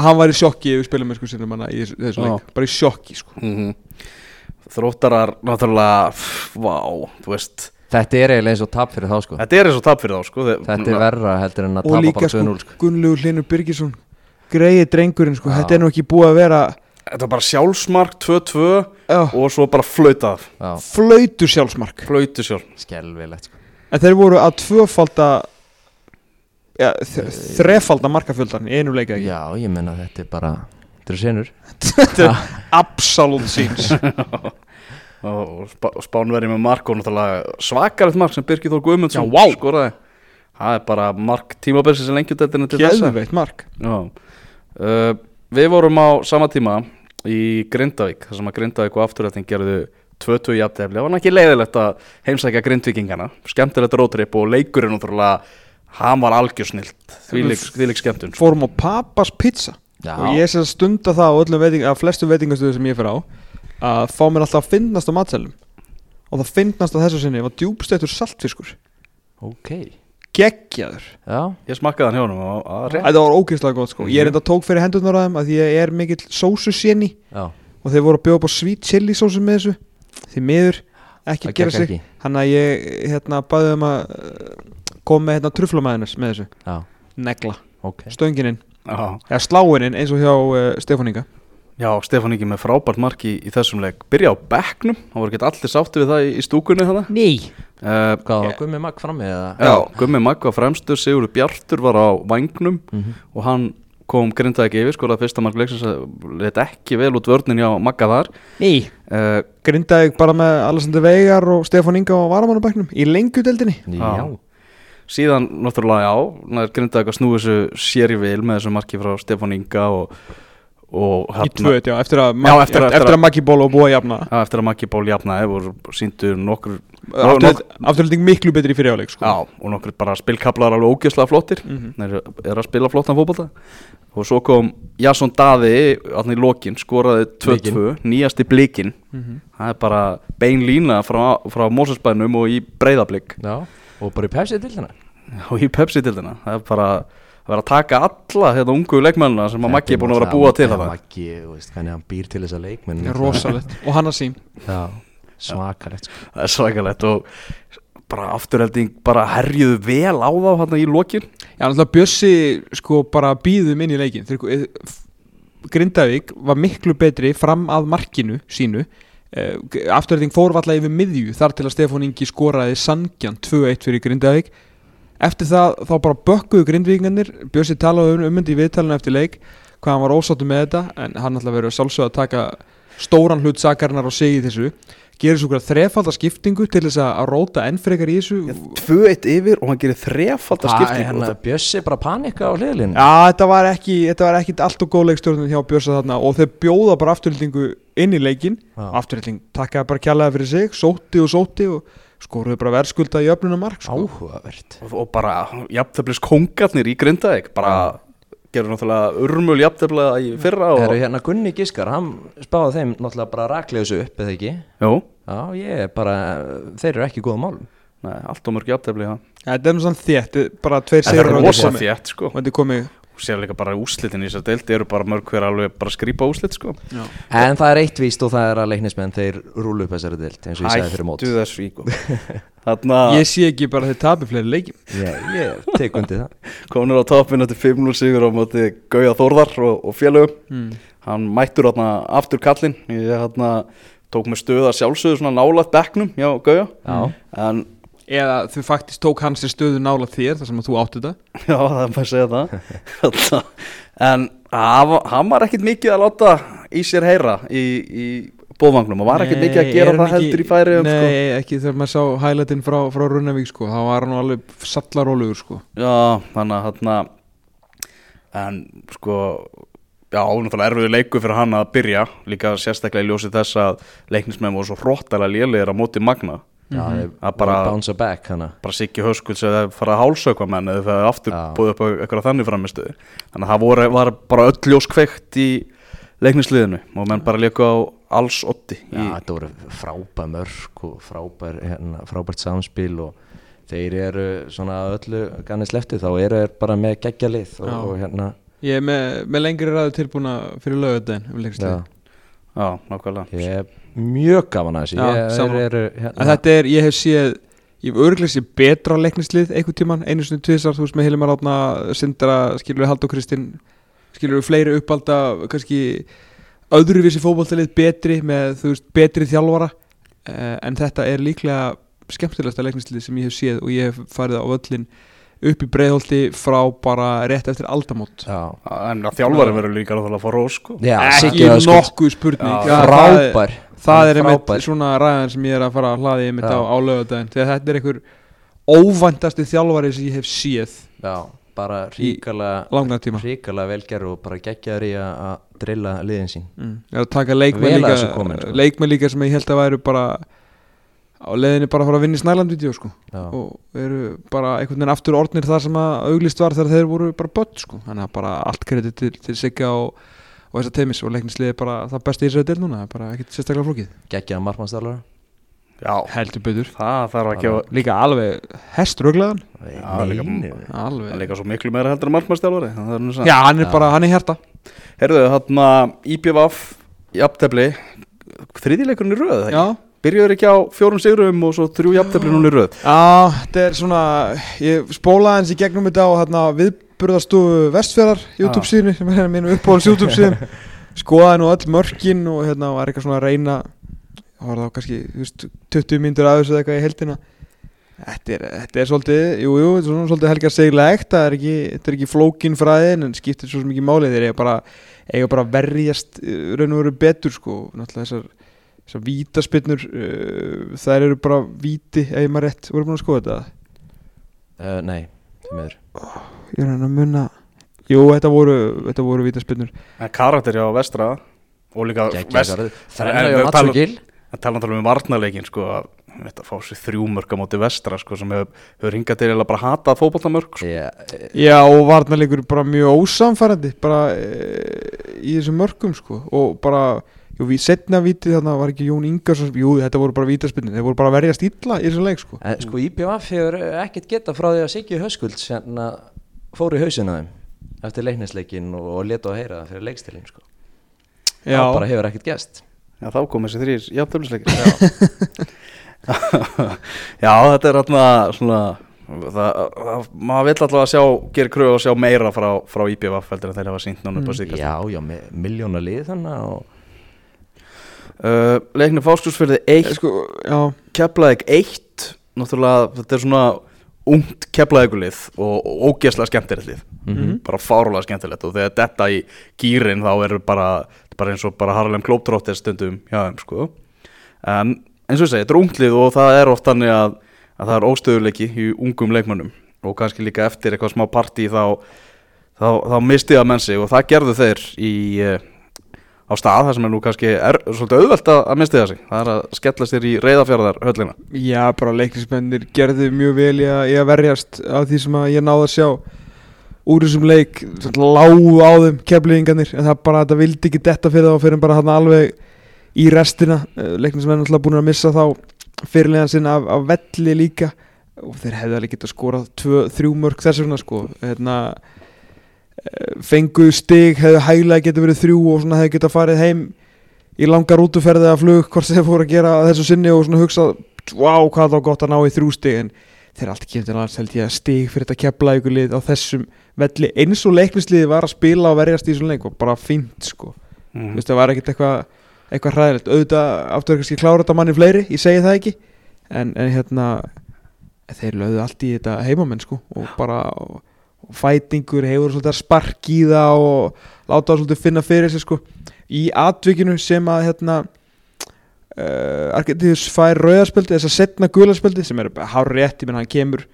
hann var í sjokki við spilum með sko sinum hana í þessu, leik. Bara í sjokki sko. Mm Þróttarar náttúrulega, vá, þú veist. Þetta er eiginlega eins og tap fyrir þá sko. Þetta er eins og tap fyrir þá sko. Þetta er verra heldur en að og tapa líka bara sko 2-0 sko. Gunnlaugur Hlinur Birgisson greiði drengurinn sko, Já. þetta er nú ekki búið að vera Þetta var bara sjálfsmark 2-2 já, og svo bara flautað flautu sjálfsmark. Flautu sjálf skelvilegt sko. en þeir voru að tvöfalda ja, þrefalda markafjöldan í einu leika ekki? Já, ég menna þetta er bara Þetta eru senur. [laughs] Þetta er absolutt síns. [laughs] Og Sp Spánverið með mark og náttúrulega svakarett mark sem Birgir Þór Guðmundsson Já, vá. skoraði. Það er bara mark tímabilsi sem lengjudeldinu til þessa. Geðveikt mark. Já. uh, við vorum á sama tíma í Grindavík þar sem að Grindavík og afturrætting gerðu 2-2 jafntefli, það var ekki leiðilegt að heimsækja Grindvíkingana, skemmtilegt rótrip og leikurinn náttúrulega hann var algjörsnilt, þvílík þvílík skemmtun fórum á Papas pizza. Já, og ég sé að stunda það á öllum veiting, flestu veitingastöðu sem ég fyrir á að fá mér alltaf að finnast á matselum og það finnast á þessu sinni var djúbstöðtur saltfiskur. Ok. Geggjaður. Já, ég smakkaði hann hjá honum og að rétt. Þetta var ógeðslega gott sko. Ég Mhm. er enda tók fyrir hendurnar að þeim að því ég er mikill sósuséni já. Og þeir voru að bjóða upp á sweet chili sósu með þessu. Því miður ekki Það að gera sig. hann að ég hérna bæði um að koma með hérna truflamæðinus með þessu. Já, negla, ok. Stöngininn Já. eða sláininn eins og hjá uh, Stefán Inga. Já, Stefán Ingi með frábært mark í, í þessum leik. Byrja á bekknum, hann voru ekki allir sátti við það í, í stúkunni þannig Nei. Uh, Hvað var Gummi Magg frammi eða? Já, Gummi Magg var fremstur, Sigurður Bjartur var á vangnum Mhm. og hann kom grindaði ekki yfir, skoraði fyrsta mark leiksins leit ekki vel út vörnin hjá Magga þar. Nei. Uh, Grindaði bara með Alessandr Veigar og Stefán Inga og Varamannabæknum í lengjudeldinni Já, Síðan, náttúrulega, já, nær grindaði ekki að snúi þessu sér í vil með þessu marki frá Stefán Inga og, og Í tvöð, já, eftir að, Já, eftir að- eftir að Maggi Ból og búa jafna. Já, eftir að Maggi Ból jafnaði voru síndu nokkur Afturhalding miklu betri í fyriráleik sko. Já, og nokkur bara spilkablar alveg ógeðslega flottir. Þeir eru- er að spila flottan fótbolta. Og svo kom Jasson Daði allir í lokin, skoraði 2-2 nýjasti blikin Mhm. það er bara bein lína frá, frá Mósesbænum og í breyðablík já Og bara í pepsi til þarna og í Pepsi-dildina. Það er bara að vera að taka alla þetta ungu leikmennina sem að Maggi er búin að vera að búa til þetta Maggi, hann býr til þessa leikmenn Rosalegt. Og hann að sín Já, svakalegt sko. er og bara afturhelding bara herjuðu vel á þá hann í lokin. Já, náttúrulega Bjössi sko bara býðum inn í leikin eh, Grindavík var miklu betri fram að markinu sínu afturreiting fór valla yfir miðju þar til að Stefán Ingi skoraði sangjan 2-1 fyrir Grindavík. Eftir það þá bara bökkuðu Grindvíkingarnir. Björsi talaði um ummyndi í viðtalinu eftir leik hvað hann var ósáttu með þetta en hann ætla að vera sjálfsög að taka stóran hlut sakarnar á sig í þessu. Gerir svo þrefalda skiptingu til þess að róta enn frekar í þessu? Tvö eitt yfir og hann gerir þrefald að skiptingu. Hérna Bjössi bara panika á hliðlinu Já, þetta var ekki, þetta var ekki allt og góð leikstjórnum hjá Björsa þarna og þau bjóða bara afturhildingu inn í leikin Já. afturhilding takkaði bara kjallaði fyrir sig sótti og sótti og skoruðu bara verðskulda í öfnuna mark sko. Áhugavert. Og, og bara jafnteflis kongarnir í Grindavík bara gerur náttúrulega urmul jafntefla í fyrra og, Herru hérna Gunni Giskar, hann spáði þeim náttúrulega bara raklega þessu upp eða ekki? Jú, Já, ég er bara, þeir eru ekki góða málum. Nei, allt og mörg jafntefli ja. Þetta er nú svona þétt, bara tveir Það sigrar er rosa þétt sko. og þetta er komið og sér líka bara úslitin í þessar deildi eru bara mörg hver alveg bara skrýpa úslit sko. En það er eitt víst og það er að leiknismenn þeir rúlu upp þessari dild eins og ég sagði fyrir mót. Hættu þessu í sko [laughs] Þarna Ég sé ekki bara að þeir tapi fleiri leikjum. Ég, ég tek undir það. [laughs] Komnir á toppin eftir 5-0 sigur á móti Gauja Þórðar og, og félögum. Mm. hann mættur hérna aftur kallinn. Ég hérna tók með stöða sjálfsögðu svona nálat bekknum hjá Gauja. Já, en Eða þau faktist tók hans til stöðu nála þér þar sem að þú átti þetta? [laughs] Já það er bara að segja það. [laughs] En hann var- hann ekkit mikið að láta í sér heyra í, í bóðvagnum og var ekkit mikið að gera er hann það heldur í færi Nei, sko. ekki þegar maður sá highlightin frá, frá Runnavík sko, þá var hann alveg sallarólugur sko. Já þannig að hérna en sko já, náttúrulega erfiður leiku fyrir hann að byrja. Líka sérstaklega í ljósi þess að leiknismenn voru svo hróttalega lélegir á móti Magna já Mhm. þeir Að bara- back hana. bara Siggi Höskulds eða fara að hálsökva menn eða það er aftur Já. búið upp á eitthvað þannig framistuði þannig að það voru, var bara öll ljós kveikt í leiknisliðinu og menn bara leiku á alls otti Já, í, þetta voru frábær mörk og frábær, hérna, frábært samspil og þeir eru svona öllu ganni slefti þá eru þeir bara með geggja lið og, Já. og hérna Ég er með, með lengri ræðu tilbúna fyrir lögadaginn um já, já, nákvæmlega. Ég er mjög gaman að þessu. Já, ég, hérna, þetta er, ég hef séð Ég hef örglega séð betra leiknislið einhvern tíman, einu sinni tvisar, þú veist með Hilmar Átna, Sindra, skilur við Haldur Kristinn skilur við fleiri uppalda kannski öðruvísi fótboltalið betri með, þú veist, betri þjálfara. Uh, en þetta er líklega skemmtilegasta leiknislið sem ég hef séð og ég hef farið á völlin upp í breiðholti frá bara rétt eftir aldamót. Já, en að þjálfari verður líka að sko. já ekki nokkuð spurning. Frábær Það er einmitt svona ræðan sem ég er að fara að hlaði einmitt Já. á, á lögadaginn þegar þetta er einhver óvæntasti þjálfari sem ég hef séð já, bara langan tíma ríkala velgerð og bara geggjaður í að að drilla liðin sín mm. Er að taka leikmenn Vel að líka, þessu komin, sko. leikmenn líka sem ég held að væru bara á leiðinni bara að fara að vinna í Snælandvídeó sko. já, og eru bara einhvern veginn aftur orðnir þar sem að auglist var þegar þeir voru bara börn sko. þannig að bara allt kredit til, til Sigga og, og þessa teimis og leiknisliði er bara það besti í þessari del núna, er bara ekkert sérstaklega flókið. Geggjaður markmannstælar já, heldur að líka alveg hestruglaðan. Já, líka- svo miklu meira heldur en er satt. Já, hann er bara, hann er hjarta. Herðu, þarna IPVF jafntefli. Þriðileikurinn í röð eða ekki? Já, byrjuður ekki á fjórum sigurum og svo þrjú jafntefli núna í röð. Já, þetta er svona ég spólaði hans í gegnum þetta á hérna, viðburðastofu Vestfjörðar YouTube síðinu sem er mínu uppáhalds YouTube síðan. [laughs] Skoðaði nú öll mörkin og hérna var eitthvað svona að reyna það var þá kannski veist, 20 myndur aðeins eða eitthvað í heldina Þetta er, þetta er svolítið, jú, jú, þetta er svona svolítið helgar seglegt, það er ekki, þetta er ekki flókin fræðin en skiptir svo sem ekki máli þeir eiga bara, eiga bara verjast uh, raun og veru betur sko, náttúrulega þessar þessar vítaspinnur uh, þær eru bara víti ef maður rétt, voru búin að skoða þetta? Uh, nei, því miður ég er hann að munna jú, þetta voru, þetta voru vítaspinnur en karakter hjá vestra og líka geggjaður En- þrenna en- hjá Mats tala- að um varnarleikin sko að þetta fá sér þrjú mörg á móti vestra sko sem hefur, hefur hingað til að bara hata fótboltamörg sko. Já, já, og varnarleikur bara mjög ósamfærandi bara e, í þessum mörgum sko, og bara jú, við setna vítið þarna var ekki Jón Ingarsson jú, þetta voru bara vítaspinnir, þeir voru bara að verjast illa í þessum leik sko. En sko IPVF hefur ekkert geta frá því að Siggi Höskulds hérna fór í hausina þeim eftir leiknisleikin og, og leta að heyra það fyrir leikstilin sko. já, það bara hefur ekkert gest Já, þá kom þessi þrýr jafnteflisleikir. [laughs] Já, þetta er þarna svona það, það, maður vill alltaf að sjá gera kröðu að sjá meira frá, frá IPVF heldur en þeir hafa sínt núna upp á síkast Já, já, miljóna lið þannig og uh, leikni fáskursfyrði 1 sko, já, Keflavík 1 náttúrulega þetta er svona ungt Keflavíkulið og, ógeðslega skemmtilegt lið. Mhm. bara fárulega skemmtilegt og þegar þetta í gýrin þá er bara, bara eins og bara Haralem Klóptróttir stundum hjá þeim sko. En eins og ég segi, þetta er ungt lið og það er oft þannig að, að það er óstöðuleiki í ungum leikmönnum. Og kannski líka eftir eitthvað smá partí þá, þá, þá misti það menn sig og það gerðu þeir í uh, á stað, það sem er nú kannski er, svolítið auðvelt að, að misti það sig. Það er að skella sér í reyðafjörðar höllina já, bara leiknismennir gerðu mjög vel í að, í að verjast af því sem að ég náði að sjá úr þessum leik. Lágu á þeim kefliðingarnir en það bara, þetta vildi ekki detta fyrir þá fyrir bara hann alveg í restina. Leiknismenn alltaf búin að missa þá fyrirlegan sinna af, af velli líka. Og þeir hefðu alveg getað skorað tvö, þrjú mörg þess vegna sko. Hérna eh, fengu stig, hefðu hæglega getað verið þrjú og svona hefðu getað farið heim í langar útuferði að flug hvort þeir fóru að gera að þessu sinni og svona hugsa wow, hvað þá gott að ná í þrjú stig. En þeir allt kemur til alls held ég að stig fyrir þetta kepla ykkur lið á þessum velli eins og leiknisliði var að spila og verjast í þessum leik og bara fínt sko. Mm. Þú veist, það var ekkert eitthvað eitthvað hræðilegt, auðvitað áttur kannski klára þetta manni fleiri, ég segi það ekki. En, en hérna þeir lögðu allt í þetta heimamenn sko og bara og fætingur hefur svolítið að spark í það og láta það svolítið finna fyrir sig sko. Í atvikinu sem að hérna uh, Argentius fær rauðarspöldi þess að setna gulaspöldi sem er hár rétt, ég menn hann kemur.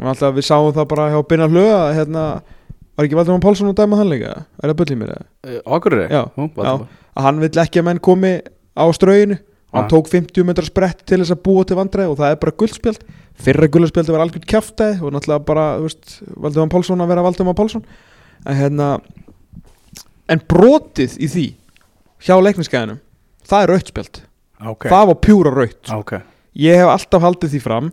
Og alltaf við sáum það bara hjá Binna Hlöga hérna, var ekki Valdimar Pálsson að dæma hann líka? Er það bullið mér eða? Ákvörður Já, já. hann vill ekki að menn komi á ströginu og hann Ah. tók 50 metrar sprett til þess að búa til vandræði og það er bara guldspjald fyrra guldspjaldi var algjörn kjaftaði og náttúrulega bara, þú veist, Valdimar Pálsson að vera Valdimar Pálsson. En hérna en brotið í því hjá leikniskæðinum það er rautspjald, Ok, það var pjúra raut ok. Ég hef alltaf haldið því fram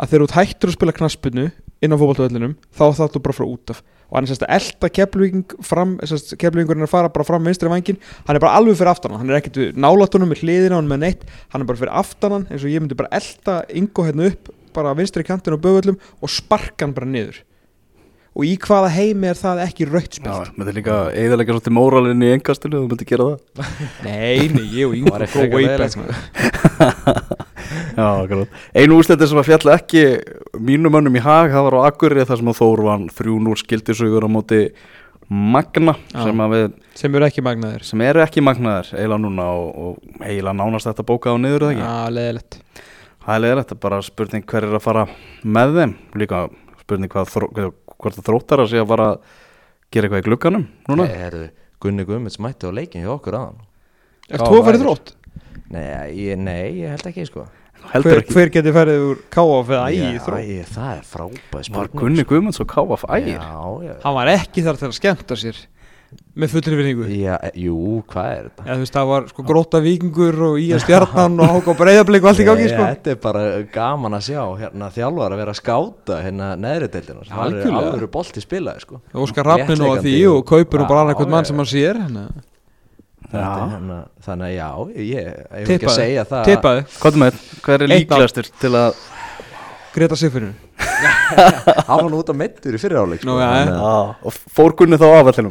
að þegar þú hættur að spila knaspinu inn á fótballtöðlinum þá þáttu bara frá út af og hann er sérst að elda keflvíking fram sérst keflvíkingurinn er að fara bara fram vinstri vangin hann er bara alveg fyrir aftan hann. Er ekkert við nálatunum með hliðina hann með neitt. Hann er bara fyrir aftan hann eins og ég myndi bara elda yngo hérna upp bara vinstri kantin og bögullum og sparka hann bara niður og í hvaða heimi er það ekki rautt Já, spilt með þetta líka eðalega svolítið móralinn í engastilu þú myndir gera það. [laughs] Nei, nei, ég og yngo Var go way back maður. [laughs] Einu úrslitir sem að fjalla ekki mínum mönnum í hag, það var á Akurri þar sem að Þór vann 3-0 skildisugur á móti Magna Já. sem, að við, sem eru ekki magnaðir. sem eru ekki magnaðir eiginlega núna og, og eiginlega nánast þetta bókað á niður Já, leðilegt Það er leiðilegt, það er bara spurning hver er að fara með þeim. Líka spurning hvað, þró, hvað hvort það þróttar að sé að fara að gera eitthvað í glugganum núna? Nei, herru, Gunni Guðmunds mætti á leikin hjá okkur aðan Er þú að fara í þrótt? Nei, ég, nei, ég held ekki sko. Heldur Hver, ekki. hver geti ferðið úr KF eða í Já, þrótt? ég, Það er frábæð Var Gunni Guðmunds og KF ægir Já, já, Hann var ekki þar til að skemmta sér með fullri vinningu já, e, jú, hvað er þetta? Eða þú veist, það var sko gróta vikingur og í að stjarnan og háka á breyðablík og allt í gangi sko. Þetta er bara gaman að sjá hérna þjálfar að vera að skáta hérna neðri deildina Það er Algjörlega. alveg bolti spilaði sko. Óskar Rafnin og að því og kaupur og bara annað hvern mann sem hann sér hérna. Þetta hérna, Þannig að já, ég, ég hef ekki að segja það Tippaði, Hvað er með, hver er Einn á- líklegastur til að Greta Sigfyrinu [laughs] Hann var nú út á meittur í fyriráleik Nú, já, já. Já, og fór Gunni þá það? [laughs]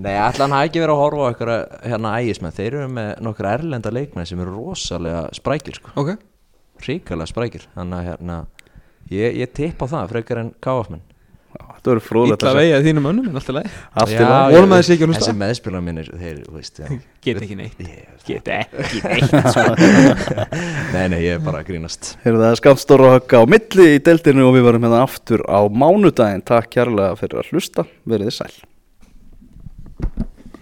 Nei, ætla hann hafi ekki verið að horfa á eitthvað hérna ægismenn. Þeir eru með nokkur erlenda leikmenn sem eru rosalega sprækir sko. Ok, Ríkalega sprækir. Þannig að hérna Ég, ég tippa á það frekar en káafmenn Þetta verður fróðlegt illa að sjá. vegið þínum önnum en alltaf leið Allt í Já, lagi. ég- Vonum að þið sé ekki að hlusta. Þessi meðspilar mínir, þeir, þú veist. Get ekki neitt Ég- Get ekki neitt Nei, nei, ég er bara að grínast Heyrðu, Það er skamt stóra högga á milli í deildinu og við varum hérna aftur á mánudaginn Takk kærlega fyrir að hlusta, verið þið sæl